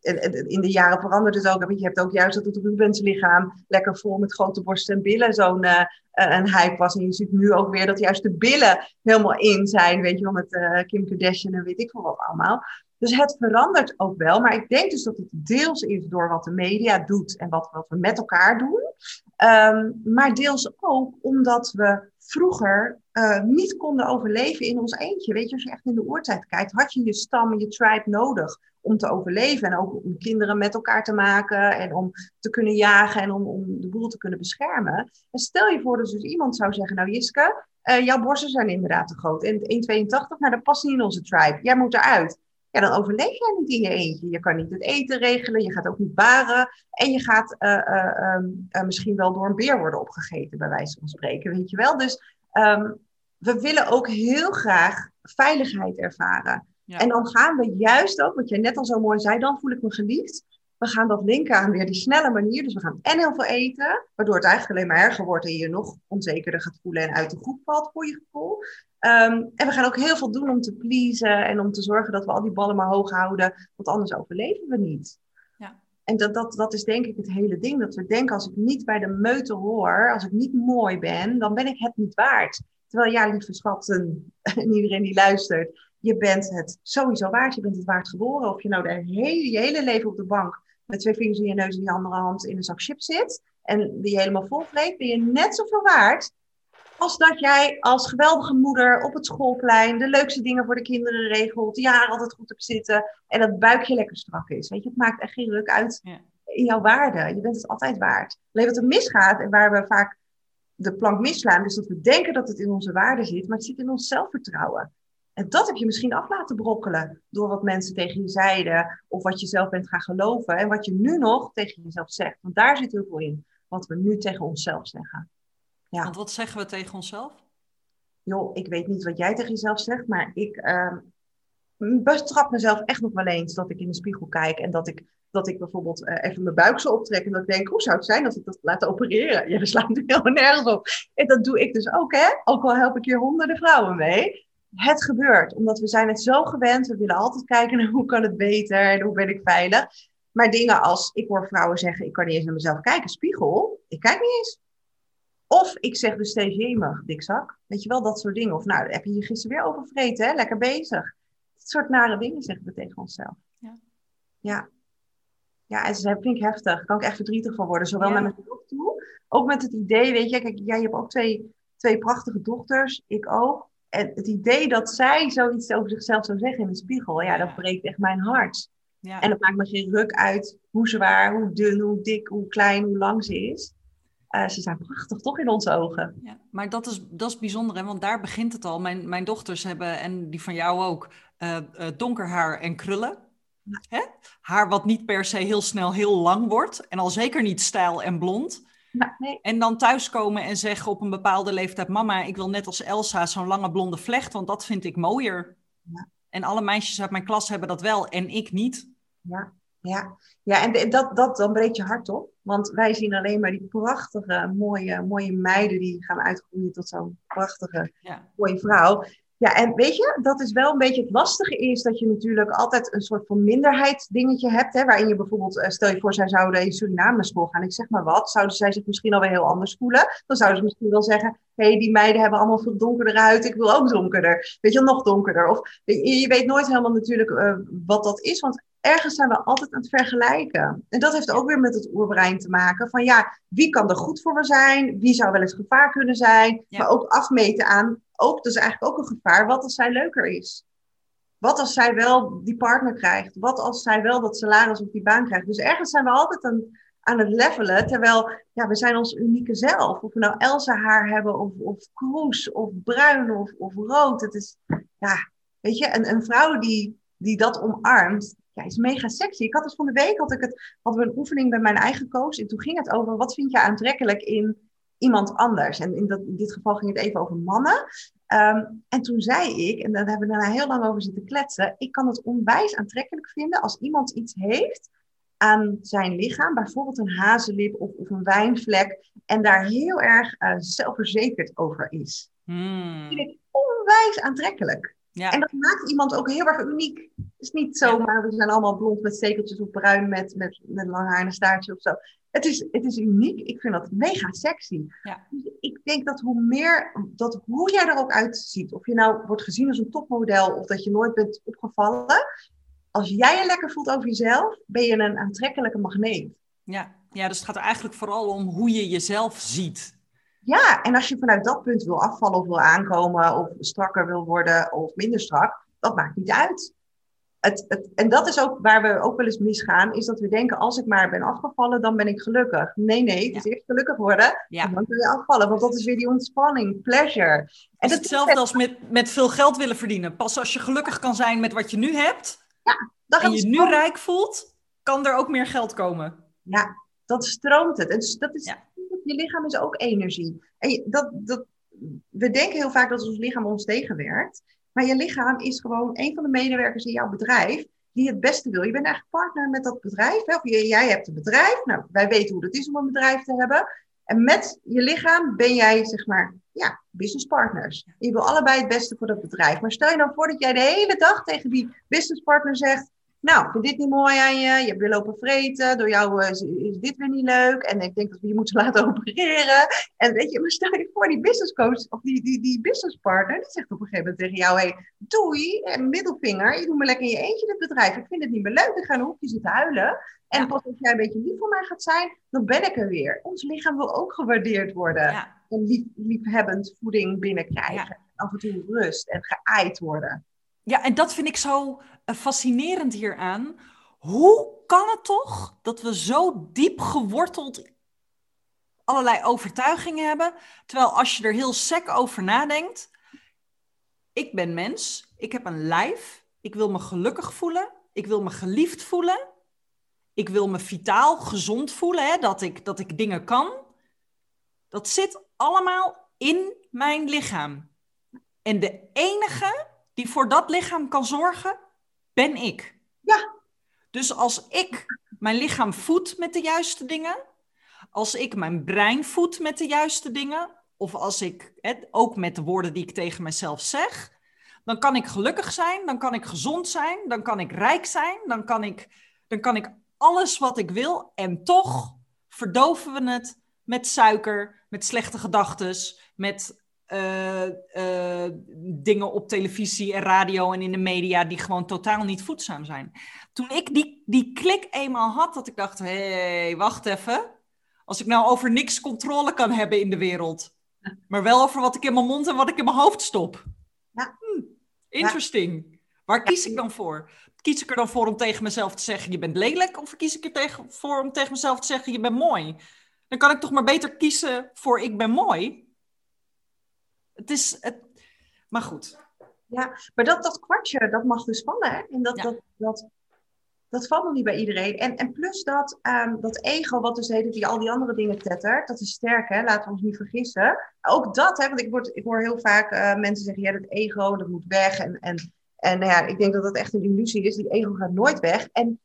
in de jaren verandert het ook. Je hebt ook juist dat het Rubens lichaam lekker vol met grote borsten en billen zo'n uh, een hype was. En je ziet nu ook weer dat juist de billen helemaal in zijn. Weet je wel, met uh, Kim Kardashian en weet ik veel wat allemaal. Dus het verandert ook wel. Maar ik denk dus dat het deels is door wat de media doet en wat, wat we met elkaar doen. Um, maar deels ook omdat we vroeger niet konden overleven in ons eentje. Weet je, als je echt in de oortijd kijkt, had je je stam en je tribe nodig om te overleven. En ook om kinderen met elkaar te maken en om te kunnen jagen en om, om de boel te kunnen beschermen. En stel je voor dat dus iemand zou zeggen, nou Jiske, uh, jouw borsten zijn inderdaad te groot. En 1,82, nou dat past niet in onze tribe. Jij moet eruit. Ja, dan overleef jij niet in je eentje. Je kan niet het eten regelen, je gaat ook niet baren. En je gaat uh, uh, misschien wel door een beer worden opgegeten, bij wijze van spreken. Weet je wel? Dus um, we willen ook heel graag veiligheid ervaren. En dan gaan we juist ook, wat jij net al zo mooi zei, dan voel ik me geliefd. We gaan dat linken aan weer die snelle manier. Dus we gaan en heel veel eten, waardoor het eigenlijk alleen maar erger wordt en je je nog onzekerder gaat voelen en uit de groep valt voor je gevoel. Um, en we gaan ook heel veel doen om te pleasen en om te zorgen dat we al die ballen maar hoog houden, want anders overleven we niet. Ja. En dat, dat, dat is denk ik het hele ding, dat we denken als ik niet bij de meute hoor, als ik niet mooi ben, dan ben ik het niet waard. Terwijl ja, lieve schatten en iedereen die luistert, je bent het sowieso waard. Je bent het waard geboren. Of je nou de hele, je hele leven op de bank met twee vingers in je neus en je andere hand in een zak chips zit. En die helemaal vol vreet, ben je net zoveel waard. Als dat jij als geweldige moeder op het schoolplein de leukste dingen voor de kinderen regelt. Je haar altijd goed hebt zitten. En dat buikje lekker strak is. Weet je, het maakt echt geen ruk uit in jouw waarde. Je bent het altijd waard. Alleen wat er misgaat en waar we vaak de plank misslaan, is dat we denken dat het in onze waarde zit, maar het zit in ons zelfvertrouwen. En dat heb je misschien af laten brokkelen door wat mensen tegen je zeiden of wat je zelf bent gaan geloven en wat je nu nog tegen jezelf zegt. Want daar zit heel veel in, wat we nu tegen onszelf zeggen. Ja. Want wat zeggen we tegen onszelf? Joh, ik weet niet wat jij tegen jezelf zegt, maar ik uh, betrap mezelf echt nog wel eens dat ik in de spiegel kijk en dat ik, dat ik bijvoorbeeld uh, even mijn buik zo optrek en dat ik denk, hoe zou het zijn als ik dat laat opereren? Ja, dat slaat natuurlijk helemaal nergens op. En dat doe ik dus ook, hè? Ook al help ik hier honderden vrouwen mee het gebeurt. Omdat we zijn het zo gewend. We willen altijd kijken naar hoe kan het beter en hoe ben ik veilig. Maar dingen als, ik hoor vrouwen zeggen, ik kan niet eens naar mezelf kijken, spiegel. Ik kijk niet eens. Of ik zeg dus steeds, jemig, dikzak. Weet je wel, dat soort dingen. Of nou, heb je je gisteren weer overvreten, hè? lekker bezig. Dat soort nare dingen zeggen we tegen onszelf. Ja. Ja, ja en ze vind ik heftig. Daar kan ik echt verdrietig van worden. Zowel naar mezelf toe, ook met het idee, weet je, kijk, jij hebt ook twee, twee prachtige dochters, ik ook. En het idee dat zij zoiets over zichzelf zou zeggen in de spiegel, ja, dat breekt echt mijn hart. Ja. En dat maakt me geen ruk uit hoe zwaar, hoe dun, hoe dik, hoe klein, hoe lang ze is. Uh, ze zijn prachtig, toch in onze ogen. Ja, maar dat is, dat is bijzonder, hè? want daar begint het al. Mijn, mijn dochters hebben, en die van jou ook, uh, uh, donker haar en krullen. Hè? Haar wat niet per se heel snel heel lang wordt. En al zeker niet stijl en blond. Nee. En dan thuiskomen en zeggen op een bepaalde leeftijd: Mama, ik wil net als Elsa zo'n lange blonde vlecht, want dat vind ik mooier. Ja. En alle meisjes uit mijn klas hebben dat wel en ik niet. Ja, ja. ja en dat, dat, dan breekt je hart op. Want wij zien alleen maar die prachtige, mooie, mooie meiden die gaan uitgroeien tot zo'n prachtige, mooie vrouw. Ja, en weet je, dat is wel een beetje het lastige is dat je natuurlijk altijd een soort van minderheid dingetje hebt. Hè, waarin je bijvoorbeeld, eh, stel je voor, zij zouden in Suriname naar school gaan. Ik zeg maar wat, zouden zij zich misschien alweer heel anders voelen? Dan zouden ze misschien wel zeggen, hé, hey, die meiden hebben allemaal veel donkerder huid, ik wil ook donkerder. Weet je, nog donkerder. Of je, weet nooit helemaal natuurlijk uh, wat dat is, want ergens zijn we altijd aan het vergelijken. En dat heeft ook weer met het oerbrein te maken. Van ja, wie kan er goed voor me zijn? Wie zou wel eens gevaar kunnen zijn? Maar ook afmeten aan ook, dat is eigenlijk ook een gevaar, wat als zij leuker is. wat als zij wel die partner krijgt? Wat als zij wel dat salaris of die baan krijgt? Dus ergens zijn we altijd aan, aan het levelen, terwijl ja, we zijn ons unieke zelf. Of we nou Elsa haar hebben, of, of kroes, of bruin, of, of rood. Het is, ja, weet je, een, een vrouw die, die dat omarmt, ja, is mega sexy. Ik had het van de week, had ik het, hadden we een oefening bij mijn eigen coach. En toen ging het over, wat vind je aantrekkelijk in iemand anders? En in, dat, in dit geval ging het even over mannen. Ehm, en toen zei ik, en daar hebben we daarna heel lang over zitten kletsen, ik kan het onwijs aantrekkelijk vinden als iemand iets heeft aan zijn lichaam, bijvoorbeeld een hazenlip of, of een wijnvlek, en daar heel erg uh, zelfverzekerd over is. Hmm. Dat vind ik onwijs aantrekkelijk. Ja. En dat maakt iemand ook heel erg uniek. Het is niet zomaar, we zijn allemaal blond met stekeltjes of bruin met, met, met lang haar en een staartje of zo. Het is, het is uniek. Ik vind dat mega sexy. Ja. Dus ik denk dat hoe meer, dat hoe jij er ook uitziet, of je nou wordt gezien als een topmodel of dat je nooit bent opgevallen, als jij je lekker voelt over jezelf, ben je een aantrekkelijke magneet. Ja, ja dus het gaat er eigenlijk vooral om hoe je jezelf ziet. Ja, en als je vanuit dat punt wil afvallen of wil aankomen of strakker wil worden of minder strak, dat maakt niet uit. Het, het, en dat is ook waar we ook wel eens misgaan, is dat we denken, als ik maar ben afgevallen, dan ben ik gelukkig. Nee, nee, het is eerst gelukkig worden ja. dan kun je afvallen. Want dat is weer die ontspanning, pleasure. En het is hetzelfde als met, met veel geld willen verdienen. Pas als je gelukkig kan zijn met wat je nu hebt, ja, dan en je nu rijk voelt, kan er ook meer geld komen. Ja, dat stroomt het. En dat is, Je lichaam is ook energie. En dat, dat, we denken heel vaak dat ons lichaam ons tegenwerkt. Maar je lichaam is gewoon een van de medewerkers in jouw bedrijf die het beste wil. Je bent eigenlijk partner met dat bedrijf. Hè? Of jij hebt een bedrijf. Nou, wij weten hoe het is om een bedrijf te hebben. En met je lichaam ben jij, zeg maar, ja, businesspartners. Je wil allebei het beste voor dat bedrijf. Maar stel je nou voor dat jij de hele dag tegen die businesspartner zegt: nou, vind dit niet mooi aan je. Je hebt weer lopen vreten. Door jou uh, is, dit weer niet leuk. En ik denk dat we je moeten laten opereren. En weet je, maar stel je voor, die business coach of die, die, die business partner, die zegt op een gegeven moment tegen jou: hey, doei, en middelvinger. Je doet me lekker in je eentje dit bedrijf. Ik vind het niet meer leuk. Ik ga in een hoekje zitten huilen. En pas als jij een beetje lief voor mij gaat zijn, dan ben ik er weer. Ons lichaam wil ook gewaardeerd worden. Ja. En lief, liefhebbend voeding binnenkrijgen. Af en toe rust en geaaid worden. Ja, en dat vind ik zo uh, fascinerend hieraan. Hoe kan het toch dat we zo diep geworteld allerlei overtuigingen hebben, terwijl als je er heel sec over nadenkt, ik ben mens, ik heb een lijf, ik wil me gelukkig voelen, ik wil me geliefd voelen, ik wil me vitaal, gezond voelen, hè, dat, ik, dat ik dingen kan. Dat zit allemaal in mijn lichaam. En de enige die voor dat lichaam kan zorgen, ben ik. Ja. Dus als ik mijn lichaam voed met de juiste dingen, als ik mijn brein voed met de juiste dingen, of als ik, het, ook met de woorden die ik tegen mezelf zeg, dan kan ik gelukkig zijn, dan kan ik gezond zijn, dan kan ik rijk zijn, dan kan ik, dan kan ik alles wat ik wil. En toch verdoven we het met suiker, met slechte gedachten, met uh, uh, dingen op televisie en radio en in de media die gewoon totaal niet voedzaam zijn. Toen ik die, die klik eenmaal had, dat ik dacht, hé, hey, wacht even. Als ik nou over niks controle kan hebben in de wereld, maar wel over wat ik in mijn mond en wat ik in mijn hoofd stop. Ja. Hm, interesting. Waar kies ik dan voor? Kies ik er dan voor om tegen mezelf te zeggen, je bent lelijk? Of kies ik er tegen, voor om tegen mezelf te zeggen, je bent mooi? Dan kan ik toch maar beter kiezen voor ik ben mooi het is. Het... Maar goed. Ja, maar dat, dat kwartje, dat mag dus vallen. Hè? En dat, dat, dat, dat valt nog niet bij iedereen. En, en plus dat, um, dat ego, wat dus heet, die al die andere dingen tettert, dat is sterk, hè? laten we ons niet vergissen. Ook dat, hè, want ik, word, ik hoor heel vaak uh, mensen zeggen, ja, dat ego, dat moet weg. En, en, en nou ja, ik denk dat dat echt een illusie is. Die ego gaat nooit weg. En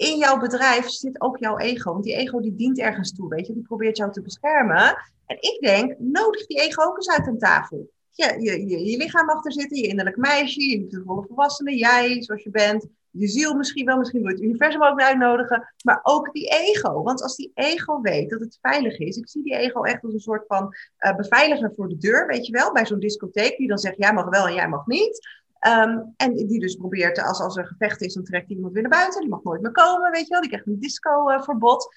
in jouw bedrijf zit ook jouw ego. Want die ego die dient ergens toe, weet je. Die probeert jou te beschermen. En ik denk, nodig die ego ook eens uit aan tafel. Je, je, je, je lichaam mag er zitten, je innerlijk meisje, je liefdevolle volwassene, jij zoals je bent. Je ziel misschien wel, misschien wil het universum ook uitnodigen. Maar ook die ego. Want als die ego weet dat het veilig is. Ik zie die ego echt als een soort van uh, beveiliger voor de deur, weet je wel. Bij zo'n discotheek die dan zegt, jij mag wel en jij mag niet. Um, en die dus probeert, als, als er gevecht is, dan trekt iemand weer naar buiten. Die mag nooit meer komen, weet je wel. Die krijgt een disco-verbod.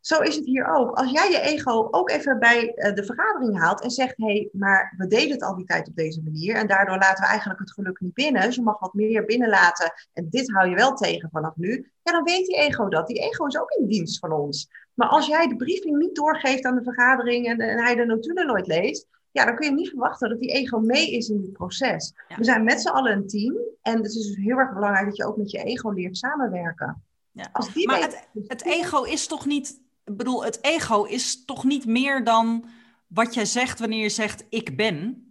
Zo is het hier ook. Als jij je ego ook even bij eh, de vergadering haalt en zegt: hé, hey, maar we deden het al die tijd op deze manier en daardoor laten we eigenlijk het geluk niet binnen. Dus je mag wat meer binnenlaten en dit hou je wel tegen vanaf nu. Ja, dan weet die ego dat. Die ego is ook in dienst van ons. Maar als jij de briefing niet doorgeeft aan de vergadering en, en hij de notulen nooit leest, ja, dan kun je niet verwachten dat die ego mee is in dit proces. We zijn met z'n allen een team en het is dus heel erg belangrijk dat je ook met je ego leert samenwerken. Ja. maar het, het ego is toch niet ik bedoel, het ego is toch niet meer dan wat jij zegt wanneer je zegt ik ben.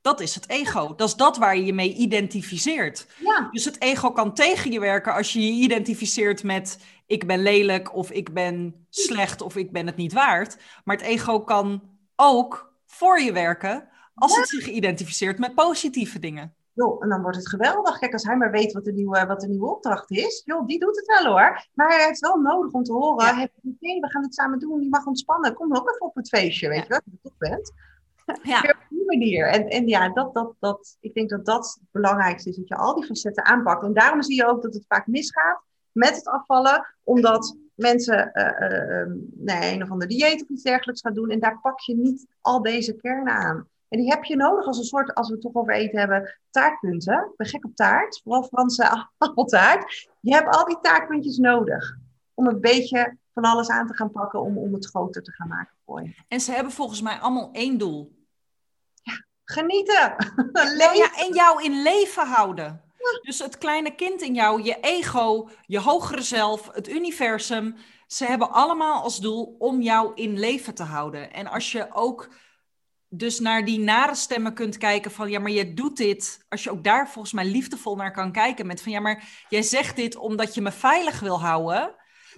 Dat is het ego. Dat is dat waar je je mee identificeert. Ja. Dus het ego kan tegen je werken als je je identificeert met ik ben lelijk of ik ben slecht of ik ben het niet waard. Maar het ego kan ook voor je werken als het zich identificeert met positieve dingen joh, en dan wordt het geweldig. Kijk, als hij maar weet wat de nieuwe, wat de nieuwe opdracht is, joh, die doet het wel hoor. Maar hij heeft wel nodig om te horen, ja. we gaan het samen doen, je mag ontspannen. Kom ook even op het feestje, weet je wel, dat je toch bent. Ja. op die manier. En, en ja, dat, dat, dat, ik denk dat dat het belangrijkste is, dat je al die facetten aanpakt. En daarom zie je ook dat het vaak misgaat met het afvallen, omdat mensen uh, uh, nee, een of ander dieet of iets dergelijks gaan doen. En daar pak je niet al deze kernen aan. En die heb je nodig als een soort, als we het toch over eten hebben, taartpunten. Ik ben gek op taart, vooral Franse appeltaart. Je hebt al die taartpuntjes nodig om een beetje van alles aan te gaan pakken om, om het groter te gaan maken voor je. En ze hebben volgens mij allemaal één doel. Ja, genieten. Nou ja, en jou in leven houden. Dus het kleine kind in jou, je ego, je hogere zelf, het universum, ze hebben allemaal als doel om jou in leven te houden. En als je ook dus naar die nare stemmen kunt kijken van ja, maar je doet dit. Als je ook daar volgens mij liefdevol naar kan kijken met van ja, maar jij zegt dit omdat je me veilig wil houden.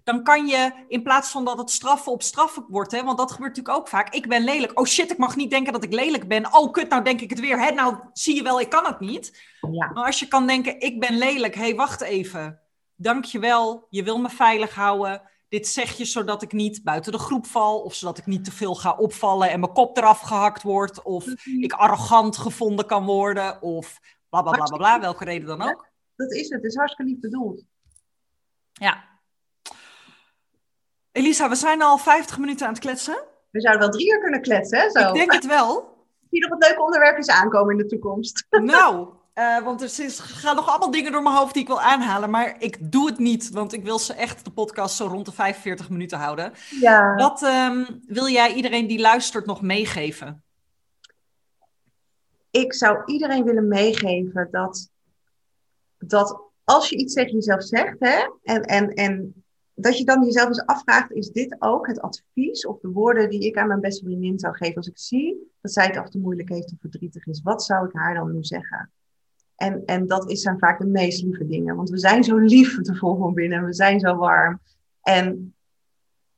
Dan kan je in plaats van dat het straffen op straffen wordt, hè, want dat gebeurt natuurlijk ook vaak. Ik ben lelijk. Oh shit, ik mag niet denken dat ik lelijk ben. Oh kut, nou denk ik het weer. Hè, nou zie je wel, ik kan het niet. Ja. Maar als je kan denken, ik ben lelijk. Hé, hey, wacht even. Dank je wel. Je wil me veilig houden dit zeg je zodat ik niet buiten de groep val, of zodat ik niet te veel ga opvallen en mijn kop eraf gehakt wordt, of ik arrogant gevonden kan worden, of bla bla bla bla, bla welke reden dan ook. dat is het, het is hartstikke lief bedoeld. Ja. Elisa, we zijn al 50 minuten aan het kletsen. We zouden wel drie uur kunnen kletsen, hè? Zo. Ik denk het wel. Zie nog wat leuke onderwerpjes aankomen in de toekomst? Nou, uh, want er, is, gaan nog allemaal dingen door mijn hoofd die ik wil aanhalen. Maar ik doe het niet, want ik wil ze echt de podcast zo rond de 45 minuten houden. Ja. Wat um, wil jij iedereen die luistert nog meegeven? Ik zou iedereen willen meegeven dat, dat als je iets tegen jezelf zegt, hè, en, en, en dat je dan jezelf eens afvraagt, is dit ook het advies of de woorden die ik aan mijn beste vriendin zou geven als ik zie dat zij het af te moeilijk heeft of verdrietig is? Wat zou ik haar dan nu zeggen? En, en dat zijn vaak de meest lieve dingen. Want we zijn zo liefdevol van binnen. We zijn zo warm. En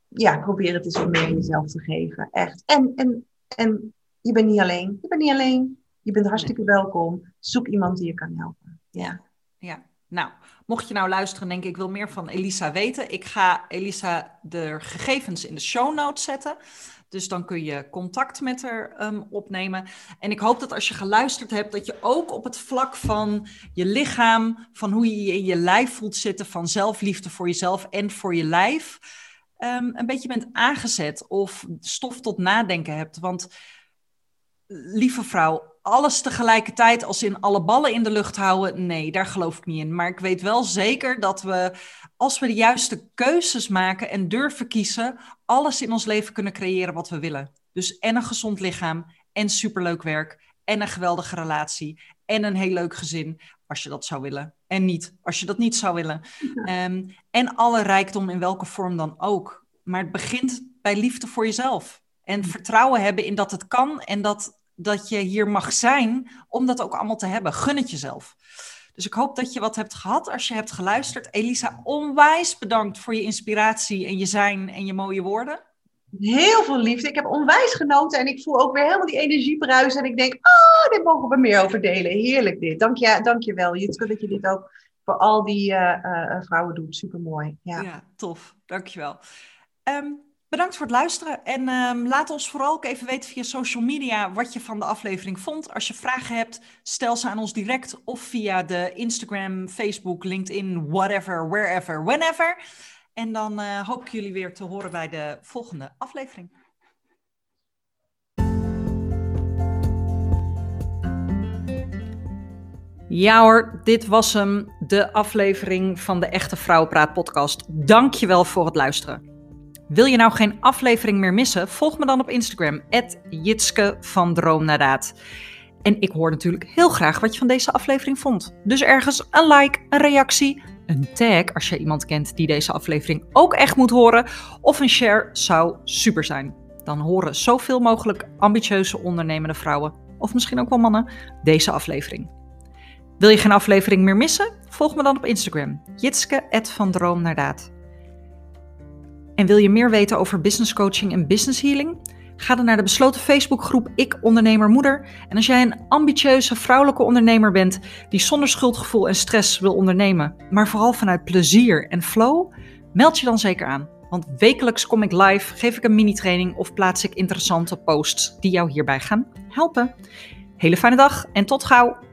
ja, probeer het eens wat meer jezelf te geven. Echt. En, en, en je bent niet alleen. Je bent niet alleen. Je bent hartstikke welkom. Zoek iemand die je kan helpen. Ja. Ja. Nou, mocht je nou luisteren en denken, ik wil meer van Elisa weten. Ik ga Elisa de gegevens in de show notes zetten. Dus dan kun je contact met haar um, opnemen. En ik hoop dat als je geluisterd hebt, dat je ook op het vlak van je lichaam, van hoe je je in je lijf voelt zitten, van zelfliefde voor jezelf en voor je lijf, um, een beetje bent aangezet of stof tot nadenken hebt. Want lieve vrouw, alles tegelijkertijd als in alle ballen in de lucht houden, nee, daar geloof ik niet in. Maar ik weet wel zeker dat we, als we de juiste keuzes maken en durven kiezen, alles in ons leven kunnen creëren wat we willen. Dus en een gezond lichaam, en superleuk werk, en een geweldige relatie, en een heel leuk gezin, als je dat zou willen. En niet, als je dat niet zou willen. Ehm, en alle rijkdom in welke vorm dan ook. Maar het begint bij liefde voor jezelf. En vertrouwen hebben in dat het kan en dat dat je hier mag zijn om dat ook allemaal te hebben. Gun het jezelf. Dus ik hoop dat je wat hebt gehad als je hebt geluisterd. Elisa, onwijs bedankt voor je inspiratie en je zijn en je mooie woorden. Heel veel liefde. Ik heb onwijs genoten en ik voel ook weer helemaal die energie bruisen. En ik denk, oh, dit mogen we meer over delen. Heerlijk dit. Dank je, dank je wel. Je dat je dit ook voor al die uh, uh, vrouwen doet. Super mooi. Ja. ja, tof. Dank je wel. Um, Bedankt voor het luisteren en um, laat ons vooral ook even weten via social media wat je van de aflevering vond. Als je vragen hebt, stel ze aan ons direct of via de Instagram, Facebook, LinkedIn, whatever, wherever, whenever. En dan uh, hoop ik jullie weer te horen bij de volgende aflevering. Ja hoor, dit was hem, de aflevering van de Echte Vrouwenpraat podcast. Dankjewel voor het luisteren. Wil je nou geen aflevering meer missen? Volg me dan op Instagram, Jitske van Droom. En ik hoor natuurlijk heel graag wat je van deze aflevering vond. Dus ergens een like, een reactie, een tag als je iemand kent die deze aflevering ook echt moet horen. Of een share zou super zijn. Dan horen zoveel mogelijk ambitieuze ondernemende vrouwen, of misschien ook wel mannen, deze aflevering. Wil je geen aflevering meer missen? Volg me dan op Instagram, jitske van Droom. En wil je meer weten over business coaching en business healing? Ga dan naar de besloten Facebookgroep Ik Ondernemer Moeder. En als jij een ambitieuze vrouwelijke ondernemer bent die zonder schuldgevoel en stress wil ondernemen, maar vooral vanuit plezier en flow, meld je dan zeker aan. Want wekelijks kom ik live, geef ik een mini-training of plaats ik interessante posts die jou hierbij gaan helpen. Hele fijne dag en tot gauw!